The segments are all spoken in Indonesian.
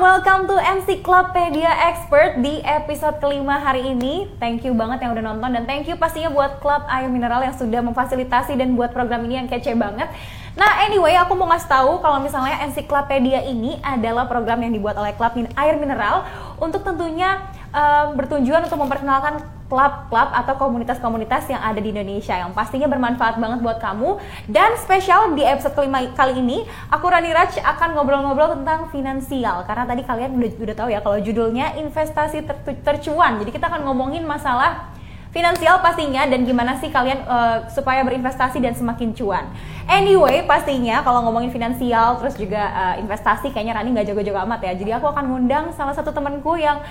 welcome to Encyclopedia Expert di episode kelima hari ini. Thank you banget yang udah nonton dan thank you pastinya buat klub air mineral yang sudah memfasilitasi dan buat program ini yang kece banget. Nah, anyway, aku mau ngasih tahu kalau misalnya Encyclopedia ini adalah program yang dibuat oleh klub air mineral untuk tentunya uh, bertujuan untuk memperkenalkan klub-klub atau komunitas-komunitas yang ada di Indonesia yang pastinya bermanfaat banget buat kamu. Dan spesial di episode kelima kali ini, aku Rani Raj akan ngobrol-ngobrol tentang finansial. Karena tadi kalian udah, udah tahu ya kalau judulnya investasi ter tercuan. Jadi kita akan ngomongin masalah finansial pastinya dan gimana sih kalian uh, supaya berinvestasi dan semakin cuan. Anyway, pastinya kalau ngomongin finansial terus juga uh, investasi kayaknya Rani nggak jago-jago amat ya. Jadi aku akan ngundang salah satu temanku yang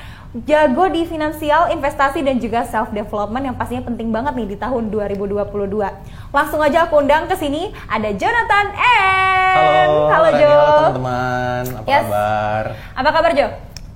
jago di finansial, investasi dan juga self development yang pastinya penting banget nih di tahun 2022. Langsung aja aku undang ke sini ada Jonathan N. Halo, halo Jo. Halo teman-teman, apa yes. kabar? Apa kabar Jo?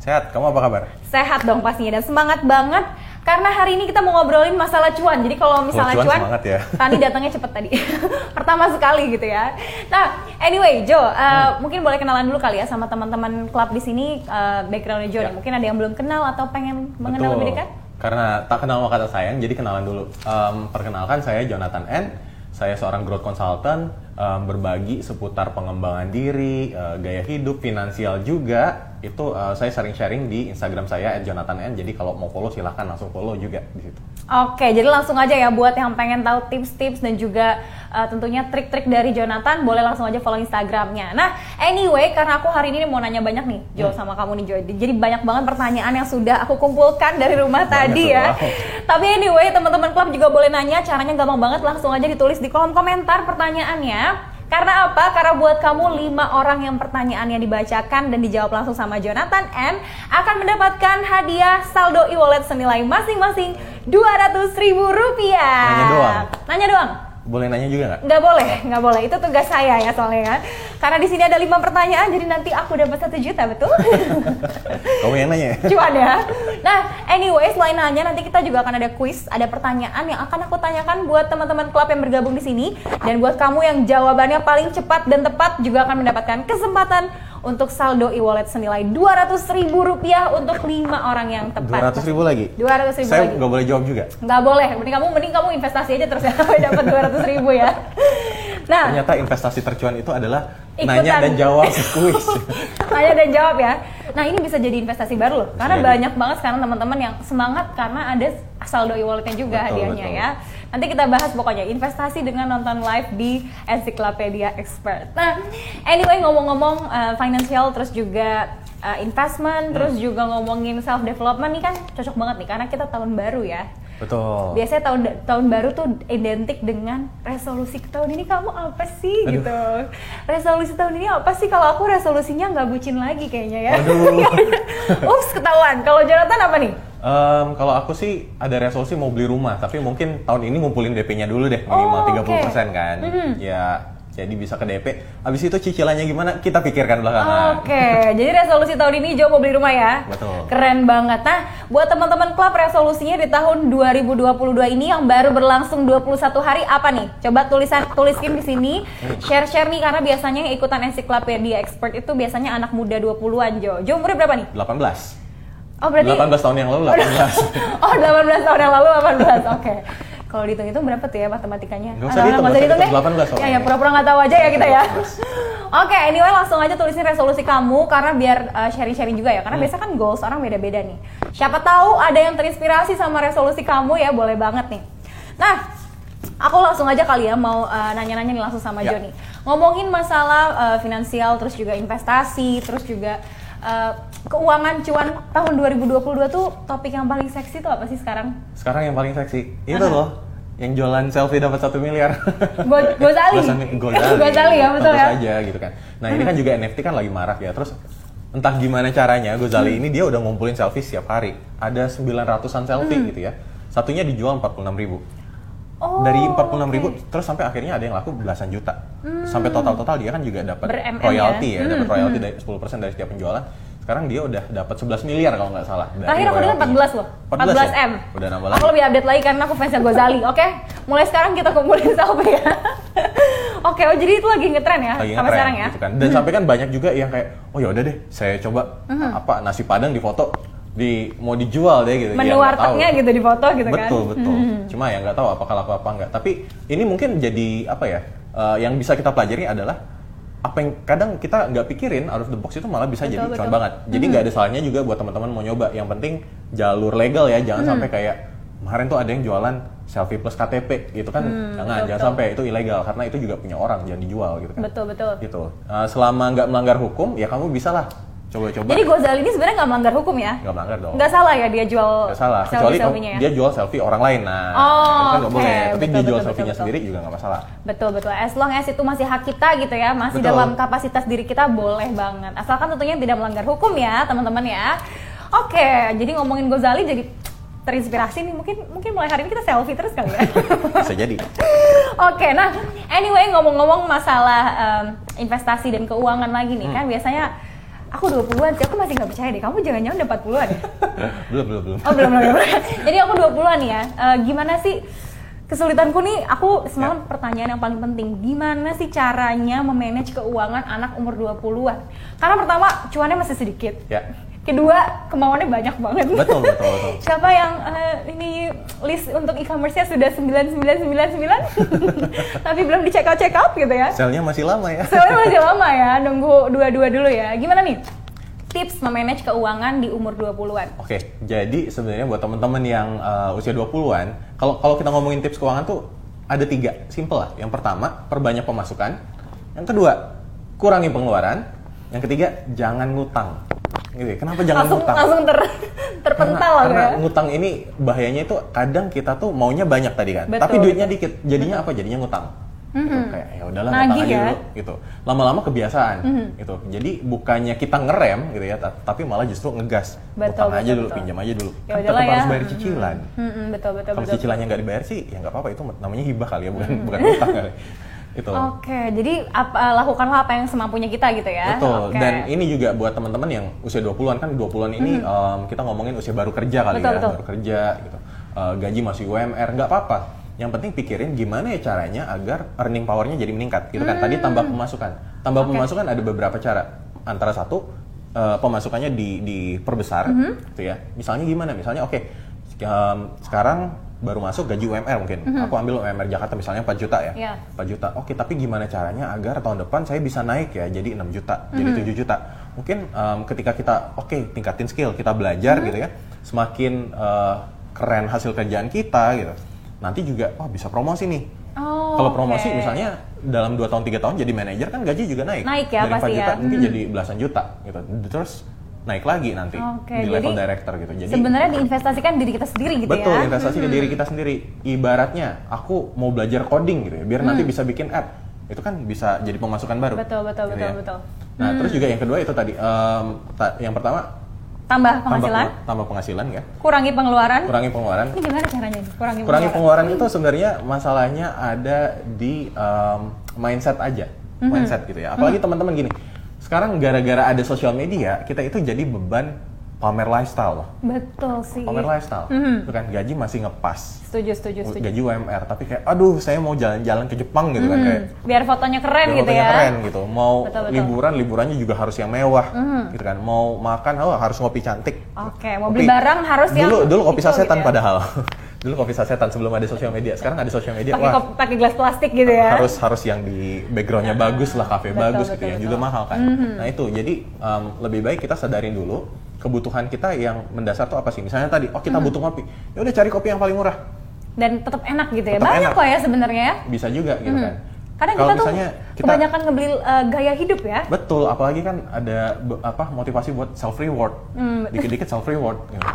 Sehat, kamu apa kabar? Sehat dong pastinya dan semangat banget karena hari ini kita mau ngobrolin masalah cuan. Jadi kalau misalnya cuan, cuan ya. Tani datangnya cepet tadi. Pertama sekali gitu ya. Nah, anyway, Jo, uh, hmm. mungkin boleh kenalan dulu kali ya sama teman-teman klub di sini uh, backgroundnya Jo. Ya. Mungkin ada yang belum kenal atau pengen mengenal lebih dekat? Karena tak kenal maka tak sayang, jadi kenalan dulu. Um, perkenalkan saya Jonathan N. Saya seorang growth consultant, um, berbagi seputar pengembangan diri, uh, gaya hidup, finansial juga itu uh, saya sering sharing di Instagram saya @jonathan_n. Jadi kalau mau follow silahkan langsung follow juga di situ. Oke, jadi langsung aja ya buat yang pengen tahu tips-tips dan juga uh, tentunya trik-trik dari Jonathan, boleh langsung aja follow Instagramnya. Nah, anyway, karena aku hari ini mau nanya banyak nih, Jo, hmm. sama kamu nih, Jo. Jadi banyak banget pertanyaan yang sudah aku kumpulkan dari rumah banyak tadi ya. Wow. Tapi anyway, teman-teman klub juga boleh nanya, caranya gampang banget, langsung aja ditulis di kolom komentar pertanyaannya. Karena apa? Karena buat kamu lima orang yang pertanyaannya dibacakan dan dijawab langsung sama Jonathan M akan mendapatkan hadiah saldo e-wallet senilai masing-masing dua ratus ribu rupiah. Nanya doang. Nanya doang. Boleh nanya juga nggak? Nggak boleh, nggak boleh. Itu tugas saya ya soalnya ya. Karena di sini ada lima pertanyaan, jadi nanti aku dapat satu juta, betul? Kamu yang nanya. Cuan ya. Nah, anyway, selain nanya, nanti kita juga akan ada quiz, ada pertanyaan yang akan aku tanyakan buat teman-teman klub yang bergabung di sini, dan buat kamu yang jawabannya paling cepat dan tepat juga akan mendapatkan kesempatan untuk saldo e-wallet senilai dua ratus ribu rupiah untuk lima orang yang tepat. Dua ratus ribu lagi? Dua ratus ribu Saya lagi. nggak boleh jawab juga? Nggak boleh, mending kamu mending kamu investasi aja terus ya sampai dapat dua ratus ribu ya. Nah, ternyata investasi tercuan itu adalah ikutan. nanya dan jawab kuis. nanya dan jawab ya. Nah ini bisa jadi investasi baru loh, karena jadi. banyak banget sekarang teman-teman yang semangat karena ada saldo e-walletnya juga betul, hadiahnya betul. ya. Nanti kita bahas pokoknya investasi dengan nonton live di Encyclopedia Expert. Nah, anyway ngomong-ngomong uh, financial terus juga uh, investment, hmm. terus juga ngomongin self development nih kan cocok banget nih karena kita tahun baru ya. Betul. Biasanya tahun tahun baru tuh identik dengan resolusi tahun ini kamu apa sih Aduh. gitu. Resolusi tahun ini apa sih? Kalau aku resolusinya nggak bucin lagi kayaknya ya. Ups ketahuan. Kalau Jonathan apa nih? Um, kalau aku sih ada resolusi mau beli rumah, tapi mungkin tahun ini ngumpulin DP-nya dulu deh minimal oh, 30% okay. kan. Mm -hmm. Ya jadi bisa ke DP. Habis itu cicilannya gimana? Kita pikirkan belakangan. Oke, okay. jadi resolusi tahun ini Jo mau beli rumah ya. Betul. Keren banget. Nah, buat teman-teman klub resolusinya di tahun 2022 ini yang baru berlangsung 21 hari apa nih? Coba tulisan tuliskin di sini. Share-share nih karena biasanya yang ikutan ensiklopedia expert itu biasanya anak muda 20-an Jo. Jo umurnya berapa nih? 18. Oh berarti 18 tahun yang lalu 18. oh 18 tahun yang lalu 18. Oke. Okay. Kalau dihitung itu berapa tuh ya matematikanya? Gak usah dihitung, gak usah dihitung deh. 18 Ya, ya pura-pura nggak tahu aja ya kita ya. Oke, okay, anyway langsung aja tulisin resolusi kamu karena biar uh, sharing-sharing juga ya. Karena hmm. biasa kan goals orang beda-beda nih. Siapa tahu ada yang terinspirasi sama resolusi kamu ya, boleh banget nih. Nah, aku langsung aja kali ya mau uh, nanya-nanya nih langsung sama ya. Joni. Ngomongin masalah uh, finansial, terus juga investasi, terus juga uh, keuangan cuan tahun 2022 tuh topik yang paling seksi tuh apa sih sekarang? Sekarang yang paling seksi itu loh yang jualan selfie dapat satu miliar. Gozali. Gozali. Gozali ya betul ya. aja gitu kan. Nah ini kan juga NFT kan lagi marak ya. Terus entah gimana caranya Gozali hmm. ini dia udah ngumpulin selfie setiap hari. Ada 900-an selfie hmm. gitu ya. Satunya dijual 46 ribu. Oh, dari 46 ribu okay. terus sampai akhirnya ada yang laku belasan juta. Hmm. Sampai total-total dia kan juga dapat royalti ya, ya hmm. dapat royalti hmm. dari 10% dari setiap penjualan sekarang dia udah dapat 11 miliar kalau nggak salah. Terakhir aku dengar 14 loh. 14, 14 ya? M. Udah nambah lagi. Aku lebih update lagi karena aku fansnya Gozali. Oke, okay? mulai sekarang kita kumpulin selfie ya. Oke, oh jadi itu lagi ngetren ya lagi sampai ngetren, sekarang ya? gitu kan. Dan sampai kan banyak juga yang kayak, oh ya udah deh, saya coba Mhm. apa nasi padang di foto di mau dijual deh gitu. Menu Ya, nggak wartegnya gitu di foto gitu kan? betul betul. Cuma ya nggak tahu apakah laku apa enggak. Tapi ini mungkin jadi apa ya? eh, yang bisa kita pelajari adalah apa yang kadang kita nggak pikirin out of the box itu malah bisa Betul, jadi betul. cuan banget. Jadi nggak ada salahnya juga buat teman-teman mau nyoba. Yang penting jalur legal ya, jangan sampai kayak kemarin tuh ada yang jualan selfie plus KTP gitu kan, jangan betul, jangan betul. sampai itu ilegal karena itu juga punya orang jangan dijual gitu kan. Betul betul. Gitu. Eh, selama nggak melanggar hukum ya kamu bisa lah coba-coba. Jadi Gozali ini sebenarnya nggak melanggar hukum ya? nggak melanggar dong. Nggak salah ya dia jual Nggak salah, kecuali ya? dia jual selfie orang lain. Nah, Oh, itu kan nggak oke. boleh. Tapi Betul, dia jual betul, selfie-nya betul, sendiri juga nggak masalah. Betul betul. As long as itu masih hak kita gitu ya, masih Betul. dalam kapasitas diri kita boleh banget. Asalkan tentunya tidak melanggar hukum ya, teman-teman ya. Oke, jadi ngomongin Gozali jadi terinspirasi nih. Mungkin mungkin mulai hari ini kita selfie terus kali ya. Bisa jadi. Oke, nah anyway ngomong-ngomong masalah em, investasi dan keuangan lagi nih Hmm. kan biasanya aku 20-an sih, aku masih nggak percaya deh. Kamu jangan-jangan udah 40-an ya? belum, belum, belum. Oh belum belum. belum. Jadi aku 20-an nih ya. Eh, gimana sih kesulitanku nih? Aku semalam Ya. pertanyaan yang paling penting. Gimana sih caranya memanage keuangan anak umur 20-an? Karena pertama cuannya masih sedikit. Ya. Kedua kemauannya banyak banget. Betul, betul, betul. Siapa yang eh, ini list untuk e-commerce-nya sudah 9999 tapi belum di check out check out gitu ya? Selnya masih lama ya. Soalnya masih lama ya, nunggu dua-dua dulu ya. Gimana nih? Tips memanage keuangan di umur 20-an. Oke, jadi sebenarnya buat teman-teman yang uh, usia 20-an, kalau kalau kita ngomongin tips keuangan tuh ada tiga, simple lah. Yang pertama, perbanyak pemasukan. Yang kedua, kurangi pengeluaran. Yang ketiga, jangan ngutang. Gitu ya. Kenapa jangan langsung ngutang? langsung ter, terpental karena, karena ya. ngutang ini bahayanya itu kadang kita tuh maunya banyak tadi kan, Betul, tapi duitnya betul. dikit. Jadinya apa? Jadinya ngutang. Gitu. Kayak ya udahlah ngutang aja ya. dulu gitu. Lama-lama kebiasaan gitu. Jadi bukannya kita ngerem gitu ya, ta- tapi malah justru ngegas. Betul, Ngutang aja betul, dulu, betul. pinjam aja dulu. Ya kan udahlah tetap ya. harus bayar cicilan. Mm-mm, betul betul Kalau betul. cicilannya nggak dibayar sih, ya nggak apa-apa itu namanya hibah kali ya, bukan bukan utang kali. Itu. Oke, jadi apa, lakukanlah apa yang semampunya kita gitu ya. Betul. Oke. Dan ini juga buat teman-teman yang usia 20-an kan 20-an ini em, kita ngomongin usia baru kerja kali. Betul, ya, betul. baru kerja gitu. Eh, gaji masih UMR, nggak apa-apa. Yang penting pikirin gimana ya caranya agar earning powernya jadi meningkat gitu kan. Tadi tambah pemasukan. Tambah Hmm. Oke. pemasukan ada beberapa cara. Antara satu eh, pemasukannya di diperbesar Mhm. gitu ya. Misalnya gimana? Misalnya oke, em, sekarang baru masuk gaji UMR mungkin. Aku ambil UMR Jakarta misalnya 4 juta ya. Mhm. Iya. 4 juta. Oke, tapi gimana caranya agar tahun depan saya bisa naik ya jadi 6 juta, jadi Mhm. 7 juta. Mungkin em, ketika kita oke tingkatin skill, kita belajar Mhm. gitu ya. Semakin eh, keren hasil kerjaan kita gitu. Nanti juga oh bisa promosi nih. Oh, Kalau promosi oke. misalnya dalam 2 tahun 3 tahun jadi manajer kan gaji juga naik. Naik ya, Dari 4 pasti juta ya. mungkin Mhm. jadi belasan juta gitu. Terus naik lagi nanti Oke, di level jadi director gitu. Jadi Sebenarnya diinvestasikan diri kita sendiri gitu Betul, ya. investasi ke diri kita sendiri. Ibaratnya aku mau belajar coding gitu ya, biar nanti bisa bikin app. Itu kan bisa jadi pemasukan baru. Hmm. Betul, betul, gitu betul, ya. betul. Nah, terus juga yang kedua itu tadi em, ta- yang pertama Tambah tambah penghasilan, peng- tambah penghasilan ya. kurangi pengeluaran. Kurangi pengeluaran. Ini gimana caranya? Kurangi, Kurangi pengeluaran. pengeluaran itu sebenarnya masalahnya ada di em, mindset aja. Mhm. Mindset gitu ya. Apalagi teman-teman gini. Sekarang gara-gara ada sosial media, kita itu jadi beban pamer lifestyle loh. Betul sih. Pamer lifestyle. Mhm. Itu kan gaji masih ngepas. Setuju, setuju, setuju. gaji UMR tapi kayak aduh saya mau jalan-jalan ke Jepang gitu kan Hmm, kayak Biar fotonya keren biar gitu fotonya ya. keren gitu mau Betul, betul. liburan liburannya juga harus yang mewah Mhm. gitu kan mau makan oh harus ngopi cantik Oke, mau beli barang harus yang dulu dulu kopi itu sasetan gitu ya. padahal dulu kopi sasetan sebelum ada sosial media sekarang ada sosial media Pakai pakai gelas plastik gitu ya. harus harus yang di backgroundnya bagus lah kafe bagus betul, gitu yang betul. juga mahal kan Mhm. nah itu jadi em, lebih baik kita sadarin dulu kebutuhan kita yang mendasar tuh apa sih misalnya tadi oh Mhm. kita butuh kopi ya udah cari kopi yang paling murah Dan tetap enak gitu ya. Tetap Banyak enak. kok ya sebenarnya ya. bisa juga gitu Mhm. kan Kadang Kalau kita tuh kita- kebanyakan ngebeli uh, gaya hidup ya. Betul, apalagi kan ada apa motivasi buat self reward. Hmm. Dikit-dikit self reward. gitu.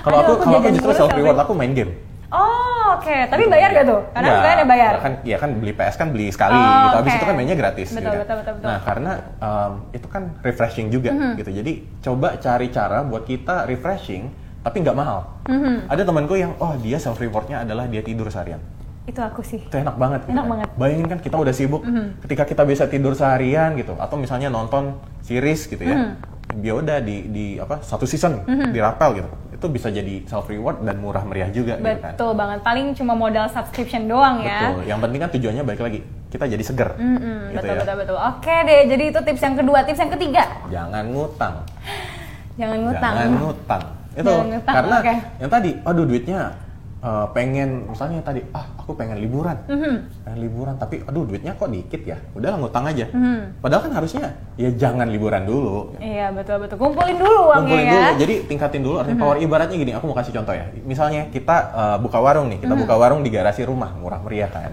Kalau aku aku kalau aku justru self reward. aku main game. Oh, oke. Tapi bayar gak tuh? Karena Nggak, sebenarnya bayar. ya kan ya kan beli PS kan beli sekali Oh, gitu. Habis oke. itu kan mainnya gratis Betul, gitu kan. betul, betul, betul. Nah, karena um, itu kan refreshing juga Mhm. gitu. Jadi coba cari cara buat kita refreshing tapi nggak mahal. Mhm. Ada temanku yang oh dia self rewardnya adalah dia tidur seharian. Itu aku sih. itu enak banget gitu Enak kan. banget. bayangin kan kita udah sibuk Mhm. ketika kita bisa tidur seharian gitu atau misalnya nonton series gitu ya Mhm. dia udah di di apa satu season dirapel gitu itu bisa jadi self reward dan murah meriah juga gitu kan Betul banget. Paling cuma modal subscription doang ya. betul yang penting kan tujuannya baik lagi kita jadi seger. Mm -mm, gitu betul ya. betul betul. Oke deh, jadi itu tips yang kedua. Tips yang ketiga, Jangan ngutang. jangan ngutang. Jangan ngutang. Itu Jangan ngutang, karena oke. yang tadi, aduh duitnya eh, pengen misalnya tadi, ah aku pengen liburan, Mhm. pengen liburan tapi aduh duitnya kok dikit ya, udah ngutang aja. Mhm. Padahal kan harusnya ya jangan liburan dulu. Iya betul betul. Kumpulin dulu uangnya Kumpulin ya. dulu, jadi tingkatin dulu artinya power ibaratnya gini, aku mau kasih contoh ya. Misalnya kita eh, buka warung nih, kita buka warung di garasi rumah, murah meriah kan.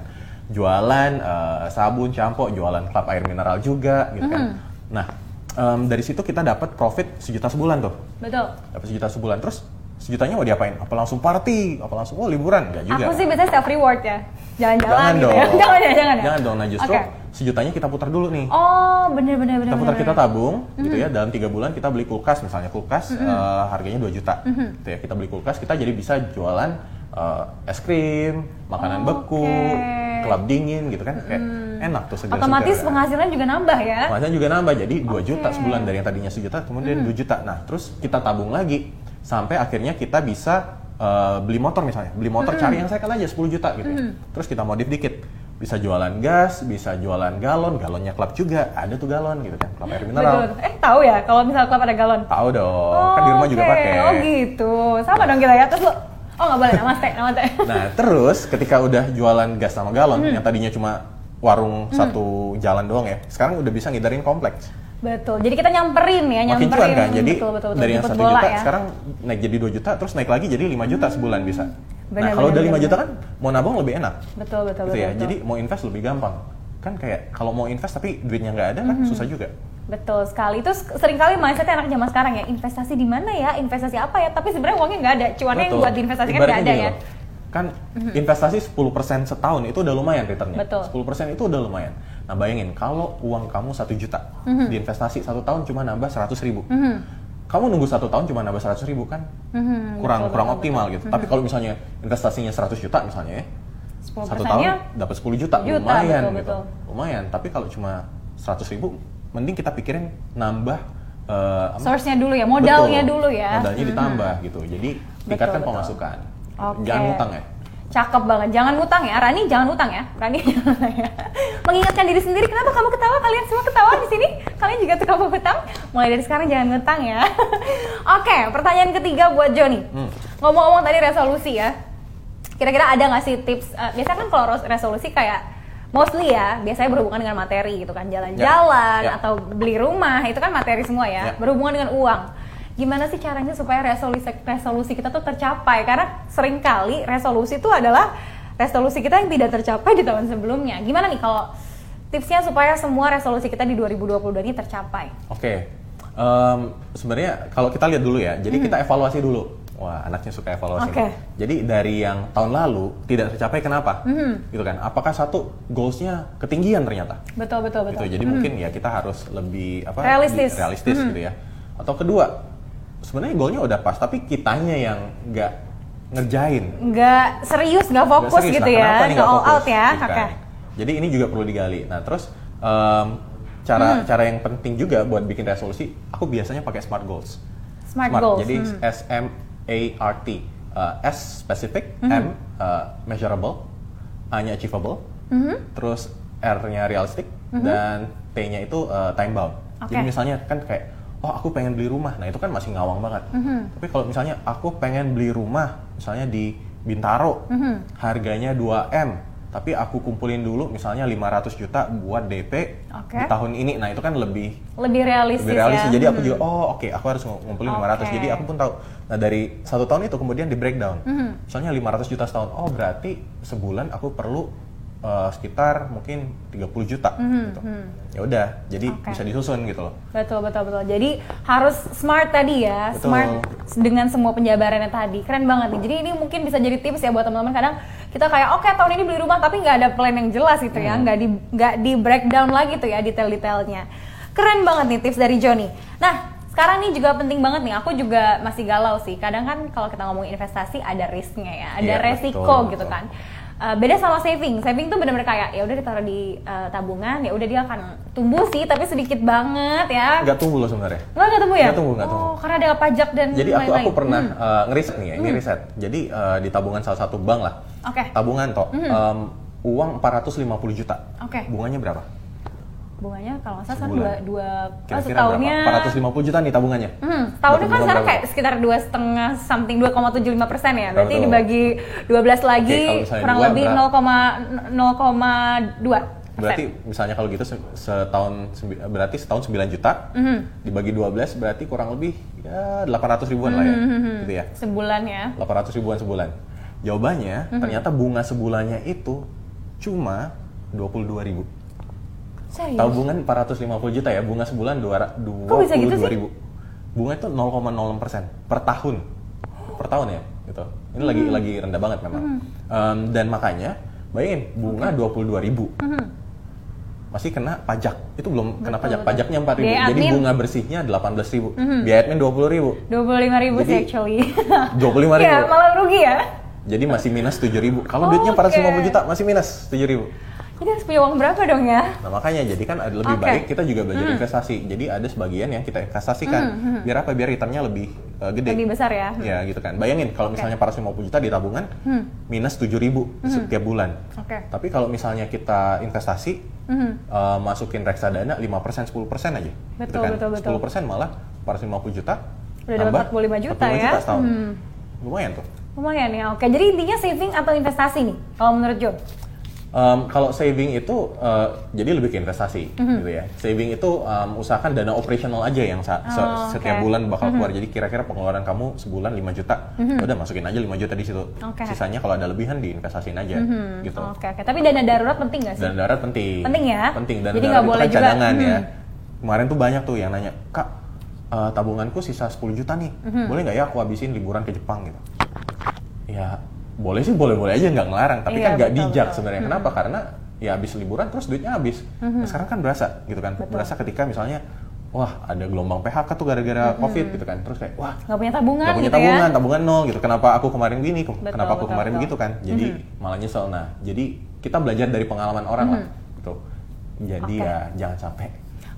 Jualan eh, sabun, campo, jualan klub air mineral juga gitu kan. Nah, em, dari situ kita dapat profit sejuta sebulan tuh. Betul. Dapat sejuta sebulan terus sejutanya mau diapain? Apa langsung party? Apa langsung oh liburan? Enggak juga. Aku sih biasanya self reward ya. Jalan-jalan jangan gitu dong. ya. Jangan ya, jangan ya. Jangan dong. Nah, justru Oke. sejutanya kita putar dulu nih. Oh, bener bener bener. kita putar bener, kita bener. tabung gitu ya dalam tiga bulan kita beli kulkas misalnya kulkas eh, harganya 2 juta gitu ya kita beli kulkas kita jadi bisa jualan eh, es krim makanan beku Oke. kelap dingin gitu kan kayak enak tuh segar Otomatis penghasilan juga nambah ya. Penghasilan juga nambah jadi 2 juta Oke. sebulan dari yang tadinya sejuta kemudian 2 juta nah terus kita tabung lagi sampai akhirnya kita bisa eh, beli motor misalnya beli motor cari yang second aja 10 juta gitu ya. terus kita modif dikit bisa jualan gas, bisa jualan galon, galonnya klub juga, ada tuh galon gitu kan, klub air mineral. Betul. Eh tahu ya kalau misal klub ada galon. Tahu dong, kan di rumah juga oke. pakai. Oh gitu. Sama dong kita ya. Terus lu Oh nggak boleh nama teh, nama teh. Nah, terus ketika udah jualan gas sama galon, Hmm. yang tadinya cuma warung satu jalan doang ya, sekarang udah bisa ngidarin kompleks. Betul. Jadi kita nyamperin ya, Makin nyamperin. cuan kan, jadi betul, betul, betul. dari yang satu juta, ya. sekarang naik jadi 2 juta, terus naik lagi jadi 5 juta sebulan bisa. Benar, nah, kalau udah 5 benar, juta kan, mau nabung lebih enak. Betul, betul, gitu betul. ya, betul. jadi mau invest lebih gampang. Kan kayak kalau mau invest tapi duitnya nggak ada kan Hmm. susah juga. Betul sekali. Itu sering kali mindsetnya anak zaman sekarang ya, investasi di mana ya, investasi apa ya, tapi sebenarnya uangnya nggak ada, cuannya yang buat diinvestasikan nggak ada ya. loh, Kan investasi 10% setahun itu udah lumayan returnnya. Betul. 10% itu udah lumayan. Nah bayangin kalau uang kamu satu juta Mhm. diinvestasi satu tahun cuma nambah 100 ribu. Kamu nunggu satu tahun cuma nambah 100 ribu kan Mhm, kurang betul, kurang betul, Mhm. optimal gitu. Tapi kalau misalnya investasinya 100 juta misalnya ya, 10 satu tahun dapat 10 juta, juta, lumayan betul, gitu. betul. Lumayan. Tapi kalau cuma 100 ribu, mending kita pikirin nambah apa? Source-nya dulu ya, modalnya Betul. dulu ya. Modalnya ditambah gitu. Jadi tingkatkan betul. pemasukan. Oke. Jangan ngutang ya. Cakep banget, jangan ngutang ya, Rani jangan ngutang ya, Rani jangan ya. Mengingatkan diri sendiri, kenapa kamu ketawa? Kalian semua ketawa di sini? Kalian juga suka ngutang? Mulai dari sekarang jangan ngutang ya. Oke, pertanyaan ketiga buat Joni. Hmm. Ngomong-ngomong tadi resolusi ya, kira-kira ada nggak sih tips? eh, biasanya kan kalau res- resolusi kayak mostly ya, biasanya berhubungan dengan materi gitu kan, jalan-jalan Ya, ya. atau beli rumah itu kan materi semua ya, Ya. berhubungan dengan uang. Gimana sih caranya supaya resolusi resolusi kita tuh tercapai? Karena sering kali resolusi itu adalah resolusi kita yang tidak tercapai di tahun sebelumnya. Gimana nih kalau tipsnya supaya semua resolusi kita di 2022 ini tercapai? Oke. Em, sebenarnya kalau kita lihat dulu ya, jadi kita evaluasi dulu. Wah, anaknya suka evaluasi. Hmm. Nih. Jadi dari yang tahun lalu tidak tercapai kenapa? Hmm. Gitu kan? Apakah satu goalsnya ketinggian ternyata? Betul betul betul. Gitu. Jadi mungkin ya kita harus lebih apa? Realistis. realistis Hmm. gitu ya. Atau kedua, sebenarnya goalnya udah pas, tapi kitanya yang nggak ngerjain. Nggak serius, nggak fokus serius. gitu Nah, ya, kenapa nih nggak all out ya. Oke. Jadi ini juga perlu digali. Nah terus em, cara Hmm. cara yang penting juga buat bikin resolusi, aku biasanya pakai smart goals. Smart goals, Jadi hmm. S M A R T. Uh, S specific, Hmm. M uh, measurable, A-nya achievable, Hmm. terus R-nya realistic, dan T-nya itu uh, time bound. Oke. Jadi misalnya kan kayak, oh aku pengen beli rumah, nah itu kan masih ngawang banget. Mhm. Tapi kalau misalnya aku pengen beli rumah, misalnya di Bintaro, Mhm. harganya 2M, tapi aku kumpulin dulu misalnya 500 juta buat DP Oke. di tahun ini, nah itu kan lebih Lebih realistis, lebih realistis. ya. Jadi aku Hmm. juga, oh oke, aku harus ngumpulin 500. Oke. Jadi aku pun tahu. Nah dari satu tahun itu kemudian di breakdown. Mhm. Misalnya 500 juta setahun. Oh berarti sebulan aku perlu eh, sekitar mungkin 30 juta. Gitu. Ya udah, jadi Hmm, Oke. bisa disusun gitu loh. Betul betul betul. Jadi harus smart tadi ya, Betul. smart dengan semua penjabarannya tadi. Keren banget nih. Jadi ini mungkin bisa jadi tips ya buat teman-teman. Kadang kita kayak oke tahun ini beli rumah tapi nggak ada plan yang jelas gitu ya, nggak di nggak di breakdown lagi tuh ya detail-detailnya. Keren banget nih tips dari Joni. Nah sekarang nih juga penting banget nih. Aku juga masih galau sih. Kadang kan kalau kita ngomong investasi ada risknya ya, ada Iya, resiko betul, gitu betul. kan. Uh, beda sama saving. Saving tuh bener-bener kayak ya udah ditaruh di uh, tabungan, ya udah dia akan tumbuh sih, tapi sedikit banget ya. Nggak tumbuh loh sebenarnya. Nggak, nggak tumbuh ya? Nggak tumbuh, nggak oh, tumbuh. karena ada pajak dan Jadi aku lain-lain. aku pernah Hmm. eh, ngeriset nih ya, ini riset. Jadi eh, di tabungan salah satu bank lah. Oke. Tabungan toh. em, uang 450 juta. Oke. Bunganya berapa? Bunganya kalau nggak salah dua, dua oh, Kira-kira setahunnya berapa? 450 juta nih tabungannya. Hmm, tahunnya kan sekarang kayak sekitar dua setengah something 2,75 persen ya. Berarti Betul. dibagi 12 lagi kalau misalnya kurang dua, lebih berat- 0,02 Berarti misalnya kalau gitu se- setahun berarti setahun 9 juta Mhm. dibagi 12 berarti kurang lebih ya 800 ribuan lah ya. Mhm. Gitu ya. sebulan ya. 800 ribuan sebulan. Jawabannya Mhm. ternyata bunga sebulannya itu cuma 22 ribu. Serius? Tabungan 450 juta ya, bunga sebulan 2 Kok bisa gitu sih? ribu. Bunga itu 0,06 persen per tahun, per tahun ya, gitu. Ini lagi Hmm. lagi rendah banget memang. Em, dan makanya, bayangin bunga 22 ribu, masih kena pajak. Itu belum kena Betul, pajak, betul. pajaknya 4 ribu. Biaya Jadi admin. Hmm. bunga bersihnya 18 ribu, biaya admin 20 ribu, 25 ribu sih actually. 25 ribu. ya, malah rugi ya. Jadi masih minus 7 ribu. Kalau Oh, duitnya oke. 450 juta masih minus 7 ribu. Jadi harus punya uang berapa dong ya? Nah makanya jadi kan ada- lebih Oke. baik kita juga belajar investasi. Jadi ada sebagian yang kita investasikan. Biar apa? Biar returnnya lebih uh, gede. Lebih besar ya. Ya gitu kan. Bayangin kalau misalnya 450 juta di tabungan minus 7 ribu setiap bulan. Oke. Tapi kalau misalnya kita investasi Mhm. uh, masukin reksadana 5% 10% aja. gitu Betul, kan. betul, betul. 10% malah 450 juta. Udah dapat nambah 45 juta 45 ya. juta setahun. Hmm. Lumayan tuh. Lumayan ya. Oke, jadi intinya saving atau investasi nih kalau menurut Jo? Um, kalau saving itu uh, jadi lebih ke investasi Mhm. gitu ya. Saving itu um, usahakan dana operasional aja yang sa- se- Oh, setiap oke. bulan bakal keluar. Jadi kira-kira pengeluaran kamu sebulan 5 juta. Udah masukin aja 5 juta di situ. Mhm. Mhm. Sisanya kalau ada lebihan diinvestasiin aja gitu. Oke, oke. Tapi dana darurat penting nggak sih? Dan darat penting. Penting ya? Penting dan Jadi nggak itu boleh kan juga, cadangan ya. hmm. Kemarin tuh banyak tuh yang nanya, "Kak, uh, tabunganku sisa 10 juta nih. Mhm. Boleh nggak ya aku habisin liburan ke Jepang gitu?" Ya, boleh sih boleh-boleh aja nggak ngelarang, tapi Iya, kan nggak bijak betul. Hmm. sebenarnya. Kenapa? Karena ya habis liburan terus duitnya habis. Nah, sekarang kan berasa gitu kan. Betul. Berasa ketika misalnya wah ada gelombang PHK tuh gara-gara Covid gitu kan. Terus kayak wah Nggak punya tabungan nggak punya gitu tabungan, ya? tabungan nol gitu. Kenapa aku kemarin gini? Betul, Kenapa aku betul, kemarin betul. begitu kan? Jadi malah nyesel. Nah, jadi kita belajar dari pengalaman orang lah. Gitu. Jadi Oke. ya jangan sampai.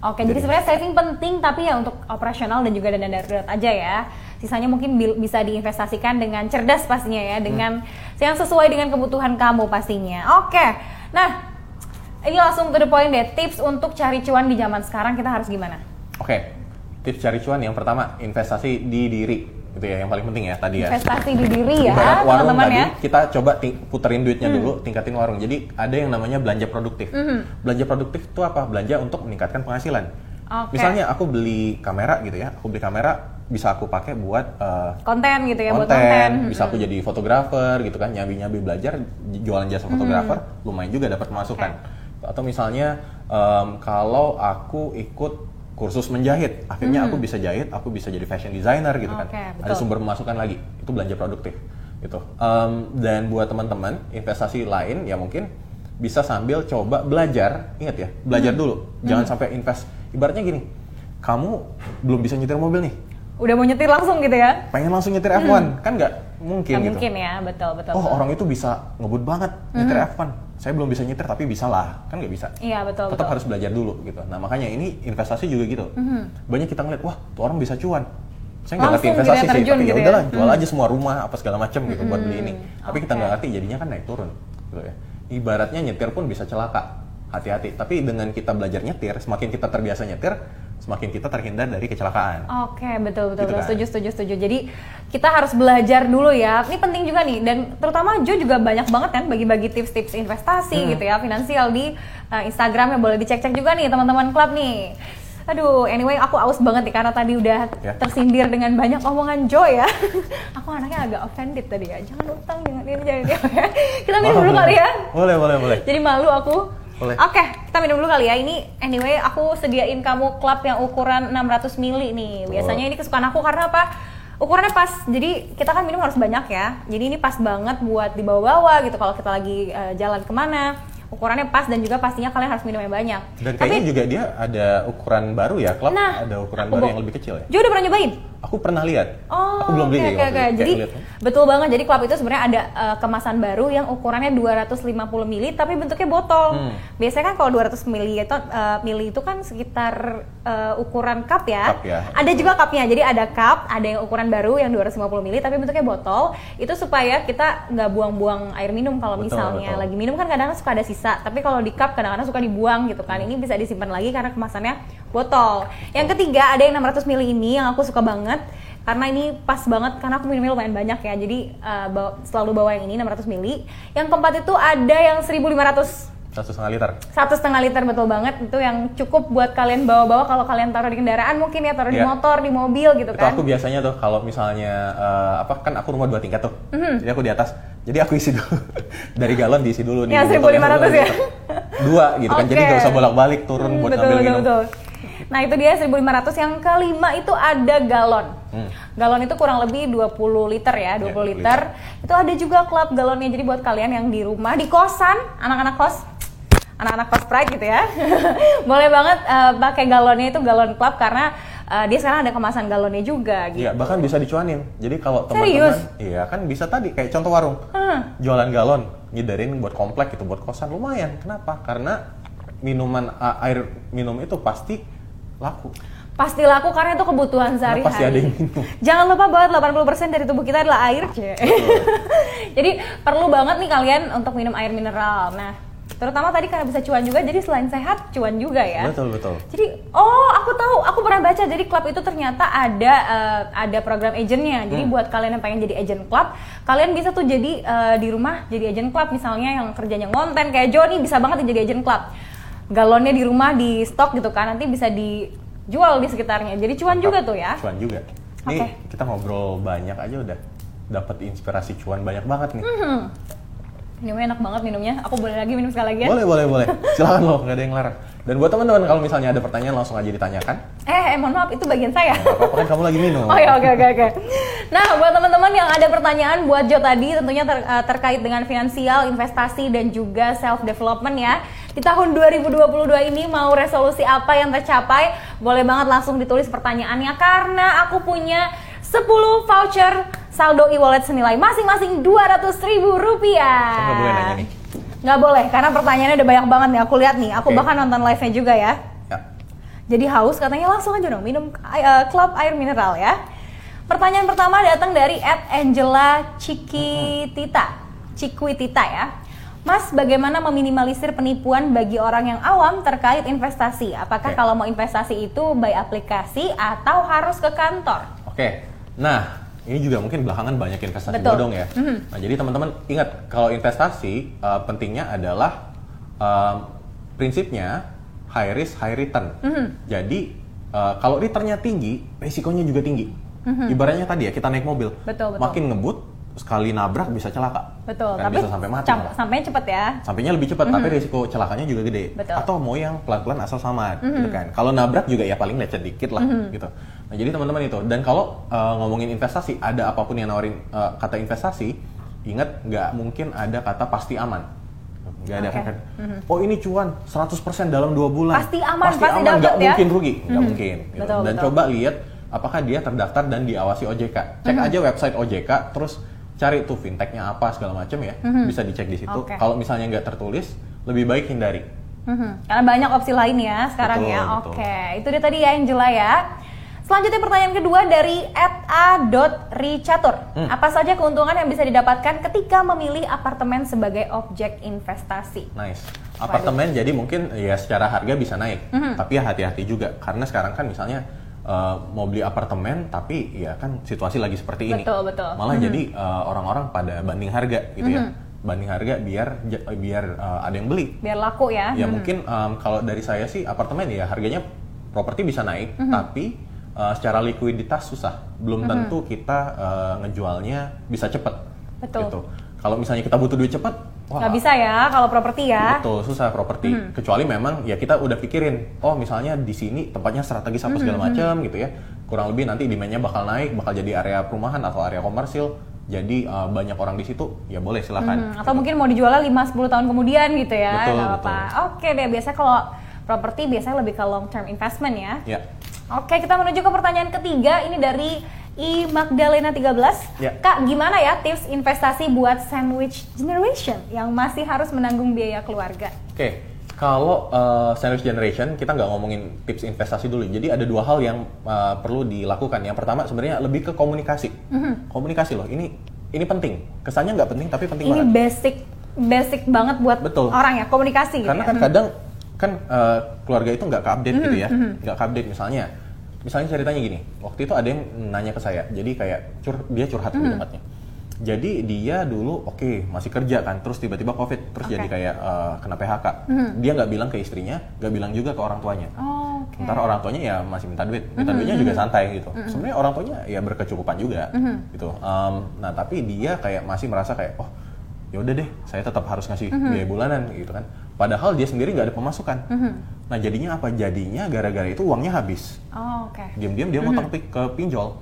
Oke, jadi sebenarnya saving penting tapi ya untuk operasional dan juga dana darurat aja ya. Sisanya mungkin bisa diinvestasikan dengan cerdas pastinya ya, dengan yang sesuai dengan kebutuhan kamu pastinya. Oke. Nah, ini langsung to the point deh. Tips untuk cari cuan di zaman sekarang kita harus gimana? Oke. Tips cari cuan yang pertama, investasi di diri. Itu ya yang paling penting ya tadi ya. Investasi di diri ya, Ibarat warung teman-teman tadi, ya. kita coba ting- puterin duitnya Hmm. dulu, tingkatin warung. Jadi ada yang namanya belanja produktif. Belanja produktif itu apa? Belanja untuk meningkatkan penghasilan. Oke. Misalnya aku beli kamera gitu ya, aku beli kamera bisa aku pakai buat uh, Konten gitu ya, buat konten, konten. bisa aku jadi fotografer gitu kan, nyabi-nyabi belajar j- jualan jasa fotografer, lumayan juga dapat pemasukan. Atau misalnya em, kalau aku ikut kursus menjahit, akhirnya aku bisa jahit, aku bisa jadi fashion designer gitu kan. Oke, Ada betul. sumber pemasukan lagi, itu belanja produktif gitu. Em, dan buat teman-teman investasi lain ya mungkin bisa sambil coba belajar, ingat ya, Hmm. belajar dulu, jangan sampai invest. Ibaratnya gini, kamu belum bisa nyetir mobil nih, Udah mau nyetir langsung gitu ya? pengen langsung nyetir F1 kan nggak mungkin Nggak gitu. mungkin ya, betul betul. Oh betul. orang itu bisa ngebut banget nyetir F1, saya belum bisa nyetir tapi bisa lah, kan nggak bisa. Iya betul Tetap betul. harus belajar dulu gitu. Nah makanya ini investasi juga gitu. Banyak kita ngeliat, wah tuh orang bisa cuan. Saya nggak ngerti investasi sih, tapi ya gitu ya. udahlah jual aja semua rumah apa segala macem gitu buat beli ini. Tapi kita nggak ngerti jadinya kan naik turun gitu ya. Ibaratnya nyetir pun bisa celaka. Hati-hati. Tapi dengan kita belajar nyetir, semakin kita terbiasa nyetir, semakin kita terhindar dari kecelakaan. Oke, betul betul, Gitu betul. kan. setuju setuju setuju. Jadi kita harus belajar dulu ya. Ini penting juga nih dan terutama Jo juga banyak banget kan bagi-bagi tips-tips investasi Hmm. gitu ya, finansial di uh, Instagram yang boleh dicek-cek juga nih teman-teman klub nih. Aduh, anyway aku aus banget nih karena tadi udah Ya. tersindir dengan banyak omongan Jo ya. aku anaknya agak offended tadi ya. Jangan utang, jangan ini, jangan ini. kita minum dulu kali ya. Boleh, boleh, boleh. Jadi malu aku. Boleh. Oke, kita minum dulu kali ya. Ini anyway aku sediain kamu cup yang ukuran 600 mili nih. Biasanya ini kesukaan aku karena apa? Ukurannya pas. Jadi kita kan minum harus banyak ya. Jadi ini pas banget buat dibawa-bawa gitu kalau kita lagi eh, jalan ke mana. Ukurannya pas dan juga pastinya kalian harus minum yang banyak. Dan kayaknya juga dia ada ukuran baru ya, klub Nah, ada ukuran baru yang lebih kecil ya. Jo udah pernah nyobain? Aku pernah lihat. Oh, aku belum beli oke. itu. Kayak Jadi ngeliat, betul banget. Jadi club itu sebenarnya ada eh, kemasan baru yang ukurannya 250 ml tapi bentuknya botol. Hmm. Biasanya kan kalau 200 ml itu eh, mili itu kan sekitar eh, ukuran cup ya. Cup ya. Ada juga cupnya. Jadi ada cup, ada yang ukuran baru yang 250 ml tapi bentuknya botol. Itu supaya kita nggak buang-buang air minum kalau Betul, misalnya betul. lagi minum kan kadang-kadang suka ada sisa. Tapi kalau di cup kadang-kadang suka dibuang gitu kan. Ini bisa disimpan lagi karena kemasannya botol. Yang ketiga ada yang 600 ml ini yang aku suka banget. Karena ini pas banget karena aku minumnya lumayan banyak ya. Jadi uh, bawa- selalu bawa yang ini 600 ml yang keempat itu ada yang 1500 Satu setengah liter. satu setengah liter betul banget itu yang cukup buat kalian bawa-bawa kalau kalian taruh di kendaraan mungkin ya taruh di Iya. motor di mobil gitu Itu kan aku biasanya tuh kalau misalnya eh, apa kan aku rumah dua tingkat tuh. Mhm. Jadi aku di atas. Jadi aku isi dulu dari galon diisi dulu nih. Botol 1500 satu ya? liter. Dua gitu kan. Jadi nggak usah bolak-balik turun Hmm, buat betul, ngambil betul, minum. betul. Nah itu dia 1500 yang kelima itu ada galon. Hmm. Galon itu kurang lebih 20 liter ya, 20 Ya, 20 liter. Itu ada juga klub galonnya jadi buat kalian yang di rumah di kosan, anak-anak kos anak-anak kos pride gitu ya. Boleh banget eh, pakai galonnya itu galon club karena eh, dia sekarang ada kemasan galonnya juga gitu. Iya, bahkan bisa dicuanin. Jadi kalau teman-teman, iya kan bisa tadi kayak contoh warung, Hmm. jualan galon, ngidarin buat komplek gitu, buat kosan lumayan. Kenapa? Karena minuman air minum itu pasti laku. Pasti laku karena itu kebutuhan sehari-hari. pasti ada yang minum. Jangan lupa bahwa 80% dari tubuh kita adalah air, C. jadi perlu banget nih kalian untuk minum air mineral. Nah, terutama tadi karena bisa cuan juga, jadi selain sehat, cuan juga ya. Betul betul. Jadi, oh aku tahu, aku pernah baca. Jadi klub itu ternyata ada eh, ada program agentnya. Jadi Hmm. buat kalian yang pengen jadi agent klub, kalian bisa tuh jadi eh, di rumah jadi agent klub. Misalnya yang kerjanya ngonten kayak Joni bisa banget nih jadi agent klub. Galonnya di rumah di stok gitu kan, nanti bisa dijual di sekitarnya. Jadi cuan juga tuh ya. Cuan juga. Ini Oke. kita ngobrol banyak aja udah dapat inspirasi cuan banyak banget nih. Hmm. Minumnya enak banget minumnya. Aku boleh lagi minum sekali lagi ya? Boleh boleh boleh. Silakan loh, nggak ada yang larang. Dan buat teman-teman kalau misalnya ada pertanyaan langsung aja ditanyakan. Eh, eh, mohon maaf itu bagian saya. Apa-apa kan kamu lagi minum. Oh ya oke oke oke. Nah buat teman-teman yang ada pertanyaan buat Jo tadi tentunya ter- eh, terkait dengan finansial, investasi dan juga self development ya. Di tahun 2022 ini mau resolusi apa yang tercapai? Boleh banget langsung ditulis pertanyaannya karena aku punya 10 voucher saldo e-wallet senilai masing-masing 200 ribu rupiah. Saya nggak boleh nanya nih. Nggak boleh karena pertanyaannya udah banyak banget nih. Aku lihat nih. Aku Oke. bahkan nonton live-nya juga ya. Ya. Jadi haus katanya langsung aja dong minum uh, club air mineral ya. Pertanyaan pertama datang dari Angela Cikitita. Cikwitita ya. Mas, bagaimana meminimalisir penipuan bagi orang yang awam terkait investasi? Apakah Oke. kalau mau investasi itu by aplikasi atau harus ke kantor? Oke, nah ini juga mungkin belakangan banyak investasi Betul. bodong ya. Mhm. Nah jadi teman-teman ingat kalau investasi uh, pentingnya adalah um, prinsipnya high risk high return. Mhm. Jadi uh, kalau returnnya tinggi, risikonya juga tinggi. Ibaratnya tadi ya kita naik mobil. Betul, betul. makin ngebut sekali nabrak bisa celaka. Betul, Kan tapi bisa sampai mati. malah. sampainya cepet ya. Sampainya lebih cepat, tapi risiko celakanya juga gede. Betul. Atau mau yang pelan-pelan asal sama, gitu kan. Kalau nabrak juga ya paling lecet dikit lah, gitu. Nah jadi teman-teman itu. Dan kalau uh, ngomongin investasi, ada apa pun yang nawarin uh, kata investasi, ingat nggak mungkin ada kata pasti aman. Nggak ada Oke. kan. Oh ini cuan 100% dalam dua bulan. Pasti aman, pasti aman, dapet nggak ya. mungkin rugi, nggak Mhm. mungkin. gitu. Betul, Dan betul. coba lihat apakah dia terdaftar dan diawasi OJK. Cek Mhm. aja website OJK, terus cari tuh fintechnya apa segala macam ya, bisa dicek di situ. Oke. Kalau misalnya nggak tertulis, lebih baik hindari. Mhm. Karena banyak opsi lain ya sekarang Betul, ya. betul. Oke, itu dia tadi ya Angela ya. Selanjutnya pertanyaan kedua dari @a.ricatur. Hmm. Apa saja keuntungan yang bisa didapatkan ketika memilih apartemen sebagai objek investasi? Nice. Apartemen jadi mungkin ya secara harga bisa naik, Mhm. tapi ya hati-hati juga karena sekarang kan misalnya eh, mau beli apartemen tapi ya kan situasi lagi seperti ini. Betul, betul. Malah Mhm. jadi eh, orang-orang pada banding harga gitu ya. Mhm. Banding harga biar biar eh, ada yang beli. Biar laku ya. Ya Mhm. mungkin em, kalau dari saya sih apartemen ya harganya properti bisa naik, Mhm. tapi eh, secara likuiditas susah. Belum Mhm. tentu kita eh, ngejualnya bisa cepet. Betul. Gitu. Kalau misalnya kita butuh duit cepet, wah Nggak bisa ya kalau properti ya. betul susah properti. Mhm. Kecuali memang ya kita udah pikirin, oh misalnya di sini tempatnya strategis apa Mhm, segala macam gitu ya. Kurang lebih nanti demandnya bakal naik, bakal jadi area perumahan atau area komersil. jadi uh, banyak orang di situ ya boleh silakan Hmm, atau mungkin mau dijualnya 5-10 tahun kemudian gitu ya Betul, nggak apa-apa betul. oke deh biasanya kalau properti biasanya lebih ke long term investment ya ya Oke, kita menuju ke pertanyaan ketiga. Ini dari I Magdalena 13. Ya. Kak, gimana ya tips investasi buat sandwich generation yang masih harus menanggung biaya keluarga? Oke, kalau uh, sandwich generation kita nggak ngomongin tips investasi dulu. Jadi ada dua hal yang uh, perlu dilakukan. Yang pertama sebenarnya lebih ke komunikasi. Komunikasi loh, ini ini penting. Kesannya nggak penting tapi penting Ini banget. basic basic banget buat Betul. orang ya, komunikasi gitu Karena ya. kan kadang kan uh, keluarga itu nggak update gitu ya, nggak update misalnya. Misalnya ceritanya gini, waktu itu ada yang nanya ke saya, jadi kayak cur dia curhat lebih tepatnya. Jadi dia dulu oke masih kerja kan, terus tiba-tiba covid, terus Oke. jadi kayak uh, kena PHK. Dia nggak bilang ke istrinya, nggak bilang juga ke orang tuanya. Oh, oke. Sementara orang tuanya ya masih minta duit, minta duitnya juga santai gitu. Sebenarnya orang tuanya ya berkecukupan juga gitu. Em, nah tapi dia kayak masih merasa kayak oh ya udah deh, saya tetap harus ngasih biaya bulanan gitu kan. Padahal dia sendiri nggak ada pemasukan. Nah jadinya apa? Jadinya gara-gara itu uangnya habis. Oh, oke. Diam-diam dia ngutang pi- ke pinjol.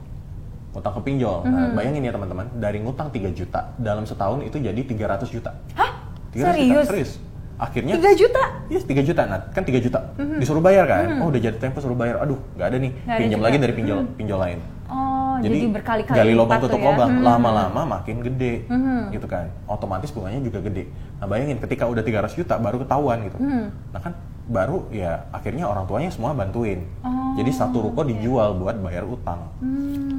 Ngutang ke pinjol. Nah, bayangin ya teman-teman, dari ngutang 3 juta dalam setahun itu jadi 300 juta. Hah? 300 Serius? Juta, serius. Akhirnya 3 juta? Iya, 3 juta. Nah, kan 3 juta. Disuruh bayar kan? Oh, udah jatuh tempo suruh bayar. Aduh, nggak ada nih. Pinjam lagi dari pinjol pinjol lain. Oh, jadi, berkali-kali gali lubang tutup ya. lubang. Hmm. Lama-lama makin gede. Gitu kan. Otomatis bunganya juga gede. Nah, bayangin ketika udah 300 juta baru ketahuan gitu. Hmm. Nah, kan baru ya akhirnya orang tuanya semua bantuin. Oh, jadi satu ruko dijual buat bayar utang.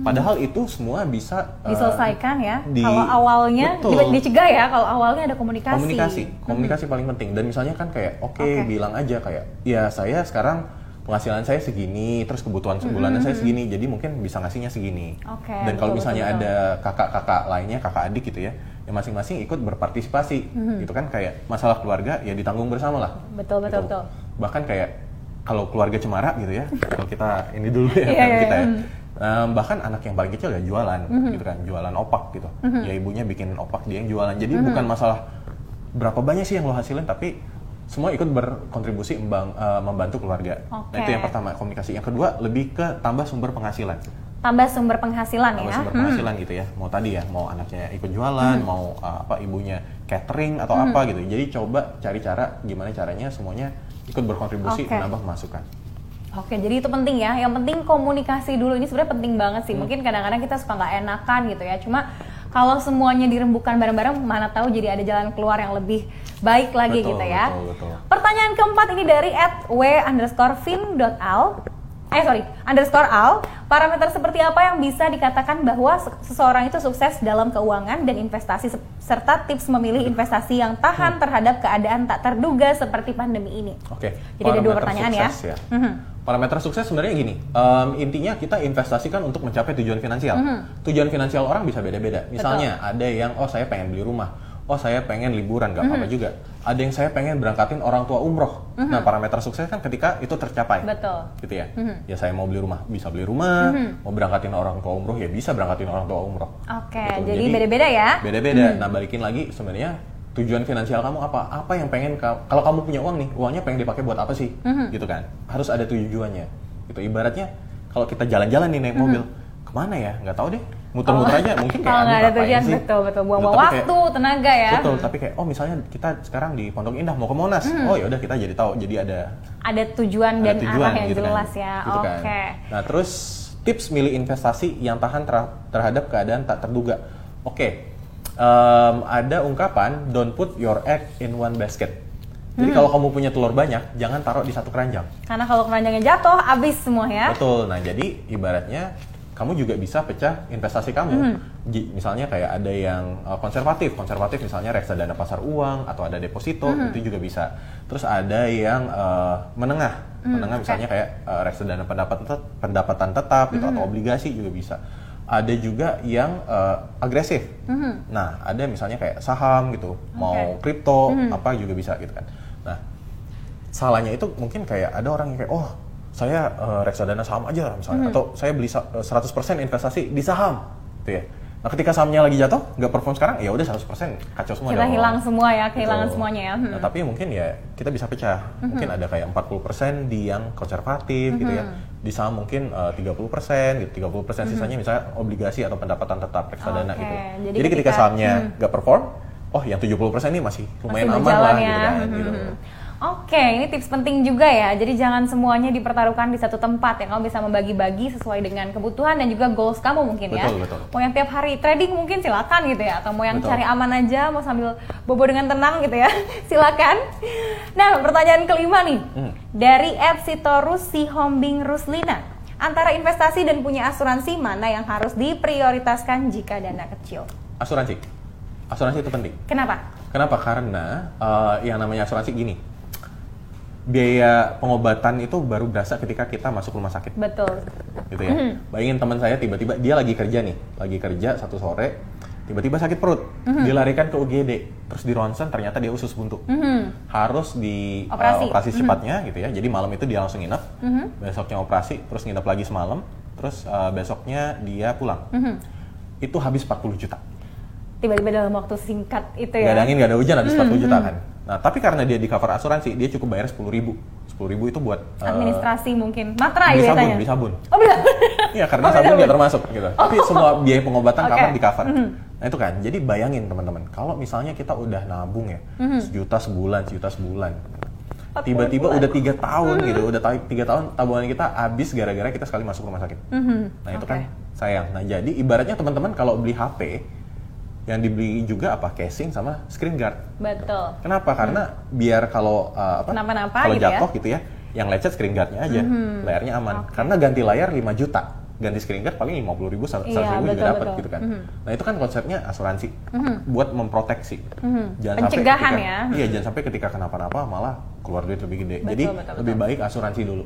Padahal itu semua bisa eh, Diselesaikan ya. di- Kalau awalnya Betul. di- dicegah ya, kalau awalnya ada komunikasi. komunikasi komunikasi paling penting dan misalnya kan kayak oke Oke. bilang aja kayak ya saya sekarang penghasilan saya segini terus kebutuhan sebulannya saya segini jadi mungkin bisa ngasihnya segini. Oke, dan kalau betul, misalnya betul, ada kakak-kakak lainnya kakak adik gitu ya yang masing-masing ikut berpartisipasi gitu kan kayak masalah keluarga ya ditanggung bersama lah. Betul, betul, Gitu. betul. bahkan kayak kalau keluarga cemara gitu ya kalau kita ini dulu ya Iya, kan iya, kita ya. hmm. Em, bahkan anak yang paling kecil ya jualan Mhm. gitu kan jualan opak gitu. Ya ibunya bikin opak dia yang jualan. Jadi bukan masalah berapa banyak sih yang lo hasilin tapi semua ikut berkontribusi membang- eh, membantu keluarga nah Oke. itu yang pertama komunikasi yang kedua lebih ke tambah sumber penghasilan Tambah sumber penghasilan tambah ya. sumber penghasilan gitu ya mau tadi ya mau anaknya ikut jualan mau uh, apa ibunya catering atau apa gitu jadi coba cari cara gimana caranya semuanya ikut berkontribusi Oke. menambah masukan Oke, jadi itu penting ya. Yang penting komunikasi dulu ini sebenarnya penting banget Hmm. sih. Mungkin kadang-kadang kita suka nggak enakan gitu ya. Cuma kalau semuanya dirembukan bareng-bareng, mana tahu jadi ada jalan keluar yang lebih baik lagi Betul, gitu ya. betul, betul. Pertanyaan keempat ini dari at w underscore fin.al. Eh sorry, underscore al. Parameter seperti apa yang bisa dikatakan bahwa se- seseorang itu sukses dalam keuangan dan investasi se- serta tips memilih investasi yang tahan Hmm. terhadap keadaan tak terduga seperti pandemi ini. Oke. Jadi ada dua pertanyaan ya. sukses Mhm. Parameter sukses sebenarnya gini, em, intinya kita investasikan untuk mencapai tujuan finansial. Mhm. Tujuan finansial orang bisa beda-beda. Misalnya ada yang oh saya pengen beli rumah, oh saya pengen liburan, gak apa-apa juga. Ada yang saya pengen berangkatin orang tua umroh. Nah parameter sukses kan ketika itu tercapai. Betul. Gitu ya. Mhm. Ya saya mau beli rumah, bisa beli rumah. Mau berangkatin orang tua umroh ya bisa berangkatin orang tua umroh. Oke, Gitu. jadi beda-beda ya. Beda-beda. Nah, balikin lagi sebenarnya tujuan finansial kamu apa? Apa yang pengen ka- kalau kamu punya uang nih, uangnya pengen dipakai buat apa sih? Mhm. Gitu kan. Harus ada tujuannya. Gitu ibaratnya kalau kita jalan-jalan nih naik mobil, ke mana ya? Nggak tahu deh. Muter-muter aja mungkin kayak. Kalau nggak "Aduh, ada tujuan, sih?" betul betul buang Gitu, tapi kayak- waktu, tenaga ya. Betul, tapi kayak oh misalnya kita sekarang di Pondok Indah mau ke Monas. Mhm. Oh ya udah kita jadi tahu. Jadi ada Ada tujuan ada dan tujuan arah yang gitu jelas kan. ya. Gitu Oke. kan. Nah, terus tips milih investasi yang tahan ter- terhadap keadaan tak terduga. Oke. em, ada ungkapan don't put your egg in one basket. Hmm. Jadi kalau kamu punya telur banyak, jangan taruh di satu keranjang. Karena kalau keranjangnya jatuh, habis semua ya. Betul. Nah, jadi ibaratnya kamu juga bisa pecah investasi kamu. Hmm. Misalnya kayak ada yang uh, konservatif, konservatif misalnya reksadana pasar uang atau ada deposito Hmm. itu juga bisa. Terus ada yang uh, menengah, Hmm, menengah misalnya kayak uh, reksadana pendapatan tet- pendapatan tetap gitu Hmm. atau obligasi juga bisa. Ada juga yang uh, agresif. Hmm. Nah, ada misalnya kayak saham gitu, mau kripto apa juga bisa gitu kan. Nah, salahnya itu mungkin kayak ada orang yang kayak oh saya eh, reksadana saham aja misalnya atau saya beli eh, 100% investasi di saham gitu ya. Nah, ketika sahamnya lagi jatuh, nggak perform sekarang, ya udah 100% kacau semua Kita dong. hilang semua ya, kehilangan Betul. semuanya ya. Hmm. Nah, tapi mungkin ya kita bisa pecah. Mungkin ada kayak 40% di yang konservatif gitu ya. di saham mungkin uh, 30% gitu 30% sisanya misalnya obligasi atau pendapatan tetap reksadana Oke, gitu jadi jadi, ketika, ketika- sahamnya nggak perform oh yang 70% ini masih lumayan Masih aman lah gitu ya. kan gitu. Oke, ini tips penting juga ya. Jadi jangan semuanya dipertaruhkan di satu tempat ya. Kamu bisa membagi-bagi sesuai dengan kebutuhan dan juga goals kamu mungkin ya. Betul, betul. Mau yang tiap hari trading mungkin silakan gitu ya. Atau mau yang Betul. cari aman aja, mau sambil bobo dengan tenang gitu ya. silakan. Nah, pertanyaan kelima nih. Hmm. Dari Ed Sitorus Sihombing Ruslina. Antara investasi dan punya asuransi mana yang harus diprioritaskan jika dana kecil? asuransi asuransi itu penting Kenapa? Kenapa? Karena eh, yang namanya asuransi gini, biaya pengobatan itu baru berasa ketika kita masuk rumah sakit, Betul. gitu ya. Bayangin teman saya tiba-tiba dia lagi kerja nih, lagi kerja satu sore, tiba-tiba sakit perut, dilarikan ke UGD, terus di ronsen ternyata dia usus buntu, Mhm. harus di Operasi. operasi cepatnya gitu ya. Jadi malam itu dia langsung nginep, besoknya operasi, terus nginep lagi semalam, terus eh, besoknya dia pulang. Mhm. Itu habis 40 juta. Tiba-tiba dalam waktu singkat itu ya. ada angin nggak ada hujan habis 40 juta kan nah tapi karena dia di cover asuransi dia cukup bayar 10 ribu 10 ribu itu buat eh, administrasi mungkin matra beli ya sabun beli sabun oh bisa Iya karena Oh, sabun beli nggak sabun. termasuk gitu tapi semua biaya pengobatan. Mhm. cover di cover nah itu kan jadi bayangin teman-teman kalau misalnya kita udah nabung ya Mhm. sejuta sebulan sejuta sebulan 40 tiba-tiba udah tiga tahun Mhm. gitu udah tiga tahun tabungan kita habis gara-gara kita sekali masuk rumah sakit Mhm. Nah itu Oke. kan sayang. Nah jadi ibaratnya teman-teman kalau beli HP yang dibeli juga apa casing sama screen guard. betul Kenapa? Karena biar kalau uh, apa? Kenapa-napa kalau gitu ya. jatuh gitu ya, yang lecet screen guardnya aja, Mhm. layarnya aman. Oke. Karena ganti layar 5 juta, ganti screen guard paling 50 ribu, 100 Iya, ribu betul, juga dapat gitu kan. Mhm. Nah itu kan konsepnya asuransi, Mhm. buat memproteksi. Mhm. Jangan Pencegahan sampai ya. ketika, Iya, jangan sampai ketika kenapa-napa malah keluar duit lebih gede. Betul, Jadi betul, lebih betul. baik asuransi dulu.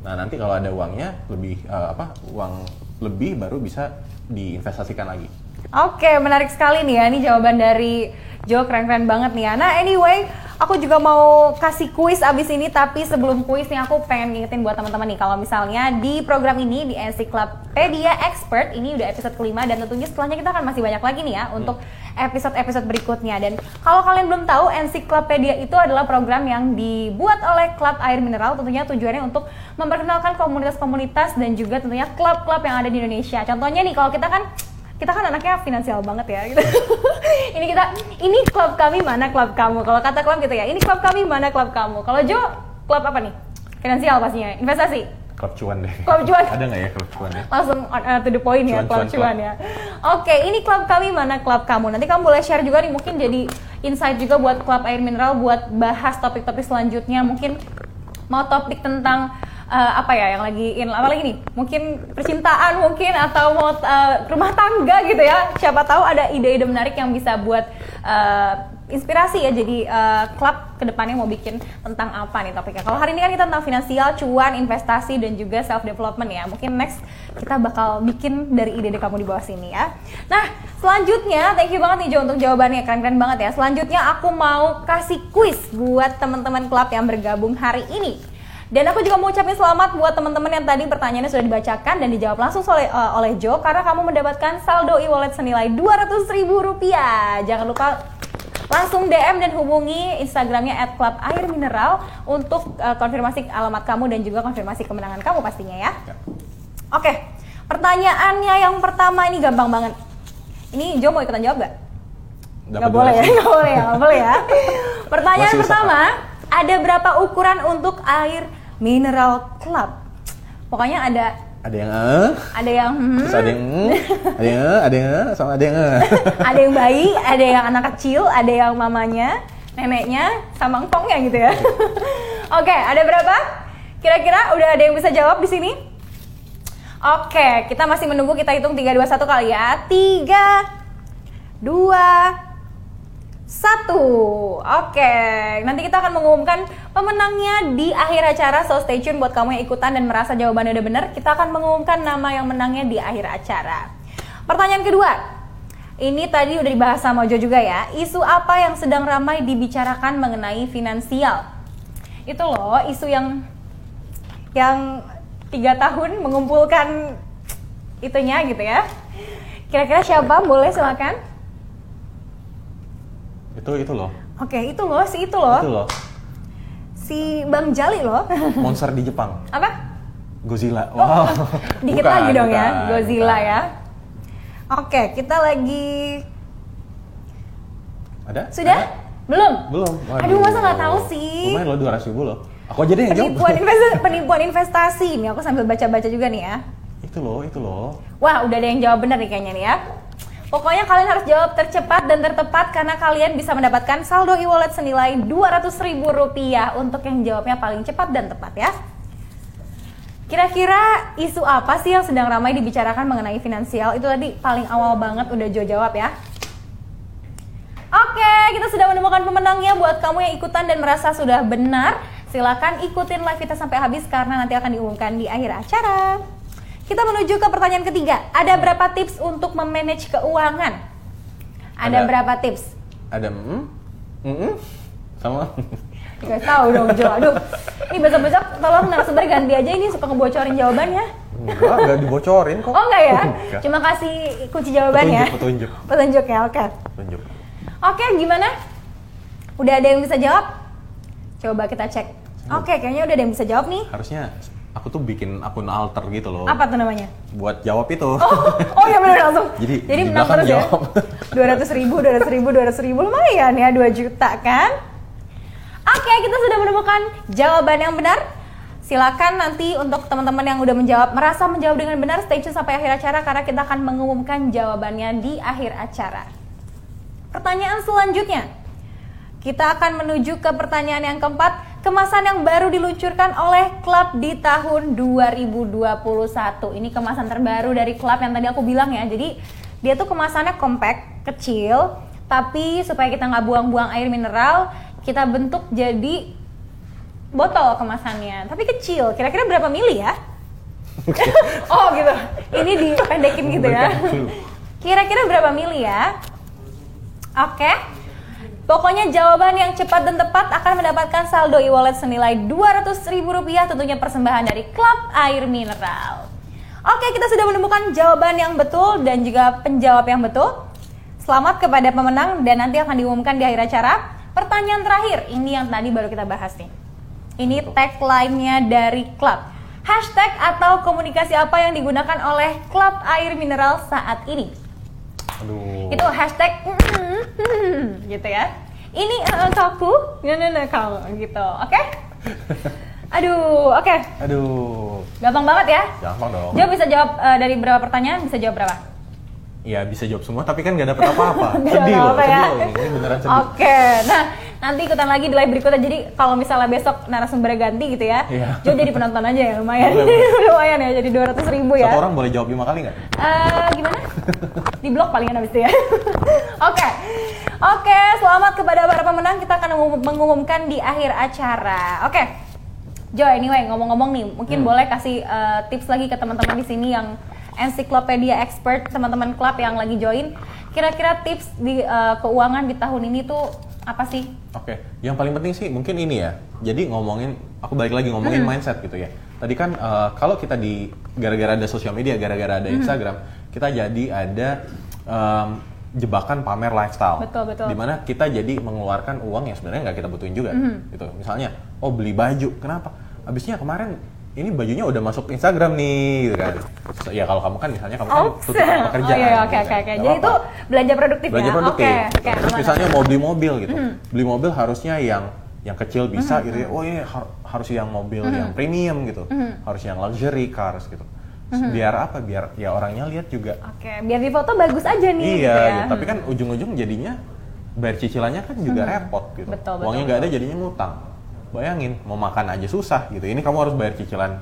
Nah nanti kalau ada uangnya lebih uh, apa? Uang lebih baru bisa diinvestasikan lagi. Oke, menarik sekali nih ya. Ini jawaban dari Jo keren-keren banget nih ya. Nah, anyway, aku juga mau kasih kuis abis ini. Tapi sebelum kuis nih, aku pengen ngingetin buat teman-teman nih. Kalau misalnya di program ini, di Encyclopedia Expert, ini udah episode kelima. Dan tentunya setelahnya kita akan masih banyak lagi nih ya. Untuk episode-episode berikutnya. Dan kalau kalian belum tahu, Encyclopedia itu adalah program yang dibuat oleh Klub Air Mineral. Tentunya tujuannya untuk memperkenalkan komunitas-komunitas dan juga tentunya klub-klub yang ada di Indonesia. Contohnya nih, kalau kita kan kita kan anaknya finansial banget ya gitu. ini kita ini klub kami mana klub kamu? Kalau kata klub gitu ya. Ini klub kami mana klub kamu? Kalau Jo klub apa nih? Finansial pastinya. Investasi. Klub cuan deh. Klub cuan. Ada nggak ya klub cuan ya? Langsung uh, to the point ya, Cuan, klub cuan, cuan ya. Oke, ini klub kami mana klub kamu? Nanti kamu boleh share juga nih mungkin jadi insight juga buat klub air mineral buat bahas topik-topik selanjutnya. Mungkin mau topik tentang eh, apa ya yang lagi in apa lagi nih? Mungkin percintaan mungkin atau mau eh, rumah tangga gitu ya. Siapa tahu ada ide-ide menarik yang bisa buat eh, inspirasi ya jadi eh, klub ke depannya mau bikin tentang apa nih topiknya. Kalau hari ini kan kita tentang finansial cuan investasi dan juga self development ya. Mungkin next kita bakal bikin dari ide-ide kamu di bawah sini ya. Nah selanjutnya thank you banget nih Jo untuk jawabannya. Keren-keren banget ya. Selanjutnya aku mau kasih quiz buat teman-teman klub yang bergabung hari ini dan aku juga mau ucapin selamat buat teman-teman yang tadi pertanyaannya sudah dibacakan dan dijawab langsung oleh, eh, oleh Jo karena kamu mendapatkan saldo e-wallet senilai Rp200.000. Jangan lupa langsung DM dan hubungi Instagramnya @clubairmineral untuk eh, konfirmasi alamat kamu dan juga konfirmasi kemenangan kamu pastinya ya. Ya. Oke, pertanyaannya yang pertama ini gampang banget. Ini Jo mau ikutan jawab gak? Dapat Gak boleh ya, gak boleh ya, gak boleh ya. Pertanyaan pertama, ada berapa ukuran untuk air mineral club? Pokoknya ada Ada yang eh, ada yang hmm, terus ada yang mm, ada yang eh, ada yang eh, sama ada yang eh. ada yang bayi, ada yang anak kecil, ada yang mamanya, neneknya, sama engkongnya gitu ya. Oke, ada berapa? Kira-kira udah ada yang bisa jawab di sini? Oke, kita masih menunggu kita hitung 3 2 1 kali ya. 3 2 1. Oke, nanti kita akan mengumumkan pemenangnya di akhir acara. So stay tune buat kamu yang ikutan dan merasa jawabannya udah bener. Kita akan mengumumkan nama yang menangnya di akhir acara. Pertanyaan kedua. Ini tadi udah dibahas sama Jo juga ya. Isu apa yang sedang ramai dibicarakan mengenai finansial? Itu loh isu yang yang tiga tahun mengumpulkan itunya gitu ya. Kira-kira siapa? Boleh silakan. Itu itu loh Oke, itu loh, si itu loh. itu loh Si Bang Jali loh. monster di Jepang Apa? Godzilla. Oh, Wow. Dikit Bukan, lagi dong ya, bukan, Godzilla bukan. ya. Oke, kita lagi Ada? sudah? Ada? Belum? Belum. Aduh, masa nggak tahu sih? Lumayan loh 200 ribu loh. Aku aja deh yang jawab. Penipuan investasi, penipuan investasi. Nih aku sambil baca-baca juga nih ya. itu loh, itu loh. Wah, udah ada yang jawab benar nih kayaknya nih ya. Pokoknya kalian harus jawab tercepat dan tertepat karena kalian bisa mendapatkan saldo e-wallet senilai Rp200.000 untuk yang jawabnya paling cepat dan tepat ya. Kira-kira isu apa sih yang sedang ramai dibicarakan mengenai finansial? Itu tadi paling awal banget udah Jo jawab ya. Oke, kita sudah menemukan pemenangnya buat kamu yang ikutan dan merasa sudah benar. Silakan ikutin live kita sampai habis karena nanti akan diumumkan di akhir acara. Kita menuju ke pertanyaan ketiga. Ada berapa tips untuk memanage keuangan? Ada, Ada. berapa tips? Ada mm, mm, sama Dikasih tahu dong Jo. Aduh, ini besok-besok tolong narasumber ganti aja ini suka ngebocorin jawabannya. enggak, enggak dibocorin kok. Oh enggak ya? Enggak. Cuma kasih kunci jawabannya. Petunjuk, petunjuk. Petunjuk ya, oke. Tunjuk. Oke, gimana? Udah ada yang bisa jawab? Coba kita cek. Oke, kayaknya udah ada yang bisa jawab nih. Harusnya aku tuh bikin akun alter gitu loh. Apa tuh namanya? Buat jawab itu. Oh, oh ya benar langsung. Jadi, Jadi di menang terus ya. jawab. Dua ratus ribu, dua ratus ribu, dua ratus ribu lumayan ya, 2 juta kan? Oke, kita sudah menemukan jawaban yang benar. Silakan nanti untuk teman-teman yang udah menjawab, merasa menjawab dengan benar, stay tune sampai akhir acara karena kita akan mengumumkan jawabannya di akhir acara. Pertanyaan selanjutnya, kita akan menuju ke pertanyaan yang keempat, kemasan yang baru diluncurkan oleh klub di tahun 2021. Ini kemasan terbaru dari klub yang tadi aku bilang ya. Jadi dia tuh kemasannya compact, kecil, tapi supaya kita nggak buang-buang air mineral, kita bentuk jadi botol kemasannya. Tapi kecil, kira-kira berapa mili ya? oh gitu, ini dipendekin gitu ya. Kira-kira berapa mili ya? Oke. Pokoknya jawaban yang cepat dan tepat akan mendapatkan saldo e-wallet senilai Rp200.000 tentunya persembahan dari Klub Air Mineral. Oke, kita sudah menemukan jawaban yang betul dan juga penjawab yang betul. Selamat kepada pemenang dan nanti akan diumumkan di akhir acara. Pertanyaan terakhir, ini yang tadi baru kita bahas nih. Ini tagline-nya dari klub. Hashtag atau komunikasi apa yang digunakan oleh Klub Air Mineral saat ini? Itu hashtag gitu ya. Ini eh, kaku nah, nah, nah, kau gitu oke? Aduh oke. Aduh. gampang banget ya? Gampang dong. Jo bisa jawab eh, dari berapa pertanyaan? Bisa jawab berapa Iya bisa jawab semua tapi kan nggak dapet apa-apa. Sedih loh, sedih ya. loh ini. Beneran sedih. Oke, nah nanti ikutan lagi di live berikutnya. Jadi kalau misalnya besok narasumbernya ganti gitu ya, Iya. Jo jadi penonton aja ya, lumayan, lumayan ya, jadi 200 ribu ya. Satu orang boleh jawab lima kali nggak? Eh, gimana? Di blog palingan habis itu ya. Oke. Oke, selamat kepada para pemenang. Kita akan mengum- mengumumkan di akhir acara. Oke. Jo, anyway, ngomong-ngomong nih, mungkin Hmm. boleh kasih eh, tips lagi ke teman-teman di sini yang ensiklopedia expert, teman-teman klub yang lagi join. Kira-kira tips di eh, keuangan di tahun ini tuh apa sih? Oke, yang paling penting sih mungkin ini ya. Jadi ngomongin, aku balik lagi ngomongin Hmm. mindset gitu ya. Tadi kan eh, kalau kita di gara-gara ada sosial media, gara-gara Hmm. ada Instagram, kita jadi ada em, jebakan pamer lifestyle. Betul, betul. Di mana kita jadi mengeluarkan uang yang sebenarnya nggak kita butuhin juga. Hmm. Gitu. Misalnya, oh beli baju, kenapa? Habisnya kemarin ini bajunya udah masuk Instagram nih, gitu kan. So, ya kalau kamu kan misalnya kamu kan Oops. tutup pekerjaan. Oh iya, oke gitu oke kan. oke. Jadi itu apa-apa belanja produktif belanja ya. produktif. Oke, oke. Terus aman, misalnya mau beli mobil gitu, beli mobil harusnya yang yang kecil bisa gitu ya. Oh iya har- harus yang mobil yang premium gitu, harus yang luxury cars gitu. Biar apa? Biar ya orangnya lihat juga. Oke, biar di foto bagus aja nih. iya, gitu ya. gitu. tapi kan ujung-ujung jadinya bayar cicilannya kan juga repot gitu. Betul, betul, Uangnya nggak ada jadinya ngutang. Bayangin mau makan aja susah gitu. Ini kamu harus bayar cicilan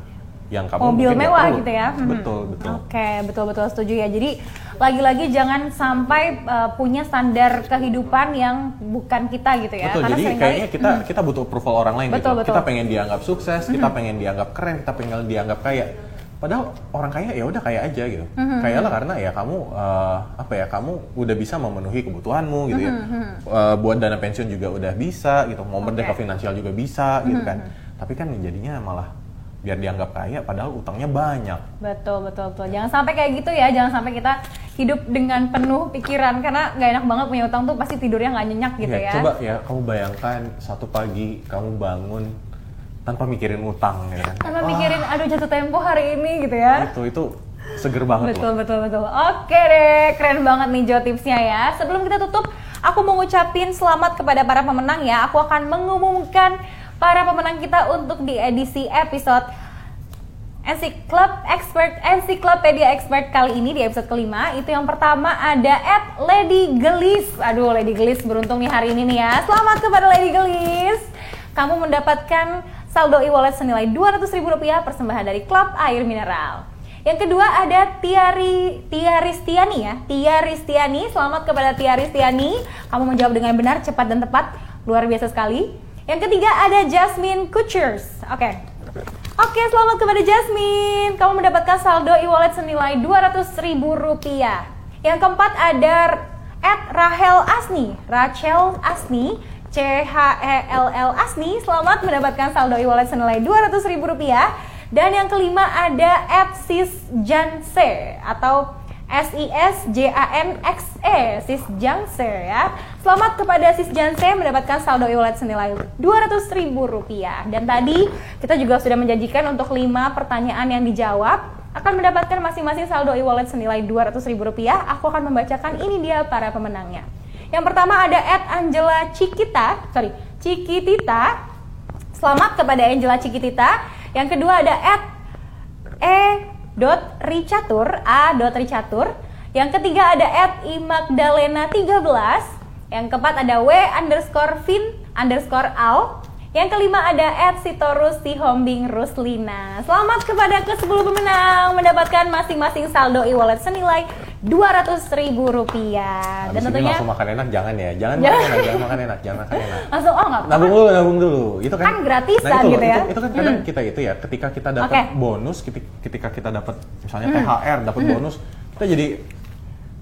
yang kamu mobil mewah gitu ya. Mhm. Betul betul. Oke, betul betul setuju ya. Jadi lagi-lagi jangan sampai uh, punya standar kehidupan yang bukan kita gitu ya. Betul, jadi seringkali- kayaknya kita kita butuh approval orang lain Betul, gitu. betul. Kita pengen dianggap sukses, kita pengen dianggap keren, kita pengen dianggap kaya. Padahal orang kaya ya udah kaya aja gitu. Kaya lah karena ya kamu eh, apa ya kamu udah bisa memenuhi kebutuhanmu gitu ya. Eh, buat dana pensiun juga udah bisa gitu. Mau merdeka Oke. finansial juga bisa gitu kan. Tapi kan jadinya malah biar dianggap kaya padahal utangnya banyak. Betul betul betul. Jangan sampai kayak gitu ya. Jangan sampai kita hidup dengan penuh pikiran karena nggak enak banget punya utang tuh pasti tidurnya nggak nyenyak gitu Iya, ya. Coba ya kamu bayangkan satu pagi kamu bangun tanpa mikirin utang gitu kan. Tanpa mikirin aduh jatuh tempo hari ini gitu ya. Itu itu seger banget Betul, loh. betul, betul. Oke deh, keren banget nih Jo tipsnya ya. Sebelum kita tutup, aku mau ngucapin selamat kepada para pemenang ya. Aku akan mengumumkan para pemenang kita untuk di edisi episode NC Club Expert, Encyclopedia Expert kali ini di episode kelima Itu yang pertama ada at Lady Gelis Aduh Lady Gelis beruntung nih hari ini nih ya Selamat kepada Lady Gelis Kamu mendapatkan saldo e-wallet senilai Rp200.000 persembahan dari Klub Air Mineral yang kedua ada Tiari Tia Ristiani ya. Tia Ristiani, selamat kepada Tia Ristiani. Kamu menjawab dengan benar, cepat dan tepat. Luar biasa sekali. Yang ketiga ada Jasmine Kuchers. Oke. Oke, selamat kepada Jasmine. Kamu mendapatkan saldo e-wallet senilai Rp200.000. Yang keempat ada at Rahel Asni. Rachel Asni. C H E L L Asni. Selamat mendapatkan saldo e-wallet senilai Rp200.000. Dan yang kelima ada at Sisjanse atau S I S J A N X E Sisjanse ya. Selamat kepada Sisjanse mendapatkan saldo e-wallet senilai Rp200.000. Dan tadi kita juga sudah menjanjikan untuk 5 pertanyaan yang dijawab akan mendapatkan masing-masing saldo e-wallet senilai Rp200.000. Aku akan membacakan ini dia para pemenangnya. Yang pertama ada at Angela Cikita, sorry, Cikitita. Selamat kepada Angela Cikitita. Yang kedua ada at e ricatur a ricatur. Yang ketiga ada at imagdalena 13. Yang keempat ada w underscore fin underscore al. Yang kelima ada at sitorus sihombing ruslina. Selamat kepada ke 10 pemenang mendapatkan masing-masing saldo e-wallet senilai Rp200.000 rupiah. Dan tentunya langsung makan enak jangan ya. Jangan Jangan. makan enak, jangan makan enak, jangan makan enak. Langsung oh nggak. Nabung dulu, nabung dulu. Itu kan, Kan gratisan nah itu loh, gitu ya. Itu, itu kan kadang Hmm. kita itu ya, ketika kita dapat Oke. bonus, keti- ketika kita dapat misalnya Hmm. THR, dapat bonus, kita jadi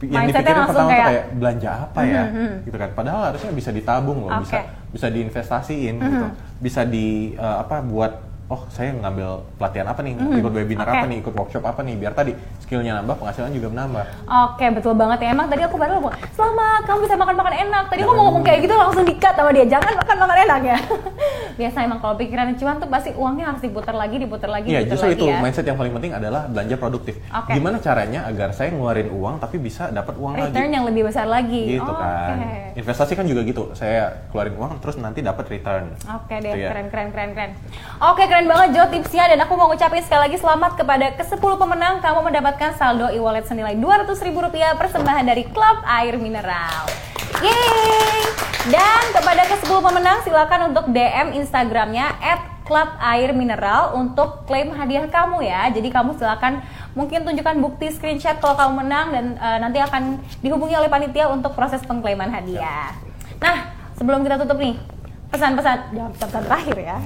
yang Mindsetnya dipikirin pertama tuh kayak- kayak belanja apa ya, Hmm, hmm. gitu kan. Padahal harusnya bisa ditabung loh, bisa Oke. Hmm. bisa diinvestasiin gitu, bisa di eh, apa buat oh saya ngambil pelatihan apa nih, ikut webinar Hmm. Oke. apa nih, ikut workshop apa nih, biar tadi skillnya nambah, penghasilan juga menambah. Oke, betul banget ya. Emang tadi aku baru ngomong, selamat kamu bisa makan-makan enak. Tadi aku mau ngomong kayak gitu langsung dikat sama dia. Jangan makan-makan enak ya. Biasa emang kalau pikiran cuan tuh pasti uangnya harus diputar lagi, diputar lagi, Iya, diputar justru lagi itu ya. mindset yang paling penting adalah belanja produktif. Oke. Gimana caranya agar saya ngeluarin uang tapi bisa dapat uang Return lagi? yang lebih besar lagi. Gitu Oh, kan. Oke. Investasi kan juga gitu. Saya keluarin uang terus nanti dapat return. Oke deh, Gitu ya. keren, keren, keren, keren. Oke, keren banget Jo tipsnya dan aku mau ngucapin sekali lagi selamat kepada ke-10 pemenang. Kamu mendapatkan saldo e-wallet senilai Rp200.000 persembahan dari Klub Air Mineral. Yeay! Dan kepada ke-10 pemenang silakan untuk DM Instagramnya Klub Air Mineral untuk klaim hadiah kamu ya. Jadi kamu silakan mungkin tunjukkan bukti screenshot kalau kamu menang dan eh, nanti akan dihubungi oleh panitia untuk proses pengklaiman hadiah. Nah, sebelum kita tutup nih, pesan-pesan, jangan pesan terakhir ya.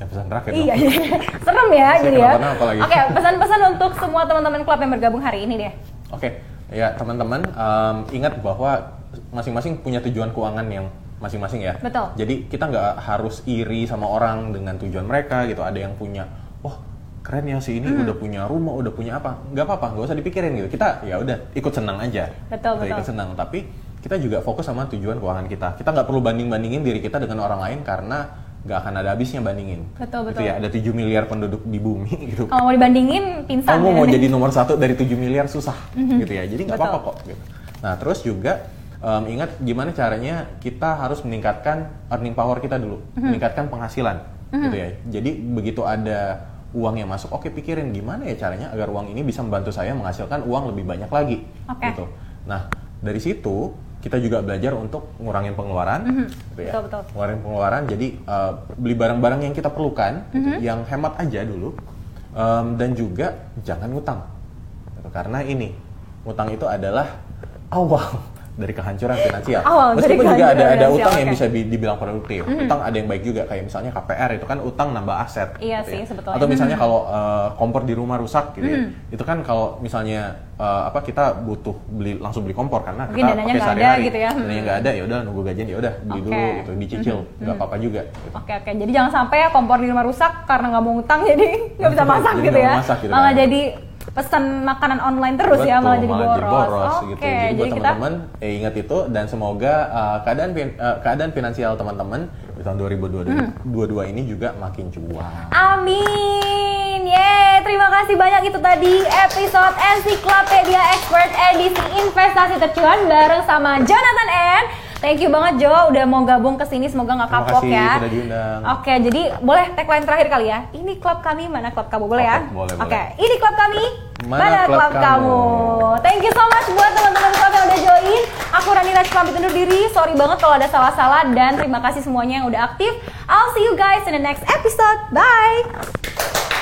Yang pesan terakhir. Iya, dong. iya. serem ya Saya jadi ya. Oke, pesan-pesan untuk semua teman-teman klub yang bergabung hari ini deh. Oke, ya teman-teman em, ingat bahwa masing-masing punya tujuan keuangan yang masing-masing ya. Betul. Jadi kita nggak harus iri sama orang dengan tujuan mereka gitu. Ada yang punya, wah keren ya si ini Hmm. udah punya rumah, udah punya apa? Nggak apa-apa, nggak usah dipikirin gitu. Kita ya udah ikut senang aja. Betul, Kita betul. Ikut senang, tapi kita juga fokus sama tujuan keuangan kita. Kita nggak perlu banding-bandingin diri kita dengan orang lain karena nggak akan ada habisnya bandingin. Betul, Gitu betul. ya, ada 7 miliar penduduk di bumi gitu Kalau mau dibandingin, pingsan kamu ya. mau jadi nomor satu dari 7 miliar susah gitu ya jadi nggak apa-apa kok gitu. nah terus juga em, ingat gimana caranya kita harus meningkatkan earning power kita dulu meningkatkan penghasilan gitu ya jadi begitu ada uang yang masuk oke pikirin gimana ya caranya agar uang ini bisa membantu saya menghasilkan uang lebih banyak lagi Oke. gitu nah dari situ kita juga belajar untuk ngurangin pengeluaran gitu ya Betul, betul. ngurangin pengeluaran jadi eh, beli barang-barang yang kita perlukan gitu, Mhm. yang hemat aja dulu Em, dan juga jangan ngutang Gitu, karena ini ngutang itu adalah awal dari kehancuran finansial. Awal dari Meskipun juga ada ada utang yang oke. bisa bi- dibilang produktif. Utang ada yang baik juga kayak misalnya KPR itu kan utang nambah aset. Iya gitu sih, ya. sebetulnya. Atau misalnya kalau eh, kompor di rumah rusak gitu ya. Hmm. Itu kan kalau misalnya eh, apa kita butuh beli langsung beli kompor karena Mungkin kita dananya pakai nggak ada sehari-hari. gitu ya. Dananya Hmm. nggak ada ya udah nunggu gajian ya udah beli Oke. dulu gitu dicicil nggak apa-apa juga. gitu. Oke oke, jadi jangan sampai ya kompor di rumah rusak karena nggak mau ngutang jadi nggak bisa masak jadi gitu ya. masak gitu malah kan. jadi pesan makanan online terus ya malah jadi boros. Oke, gitu. Jadi, buat kita teman-teman eh, ingat itu dan semoga uh, keadaan uh, keadaan finansial teman-teman di tahun 2022 hmm. ini juga makin cuan. Amin. Yeay, terima kasih banyak itu tadi episode Encyclopedia Expert edisi investasi tercuan bareng sama Jonathan N. Thank you banget Jo udah mau gabung ke sini semoga nggak kapok kasih, ya. Oke, jadi boleh tagline terakhir kali ya. Ini klub kami, mana klub kamu boleh Oke, ya? boleh, Oke, boleh. ini klub kami, Mana mana, klub klub, kamu? kamu? Thank you so much buat teman-teman klub yang udah join. Aku Rani Raj pamit undur diri. Sorry banget kalau ada salah-salah dan terima kasih semuanya yang udah aktif. I'll see you guys in the next episode. Bye.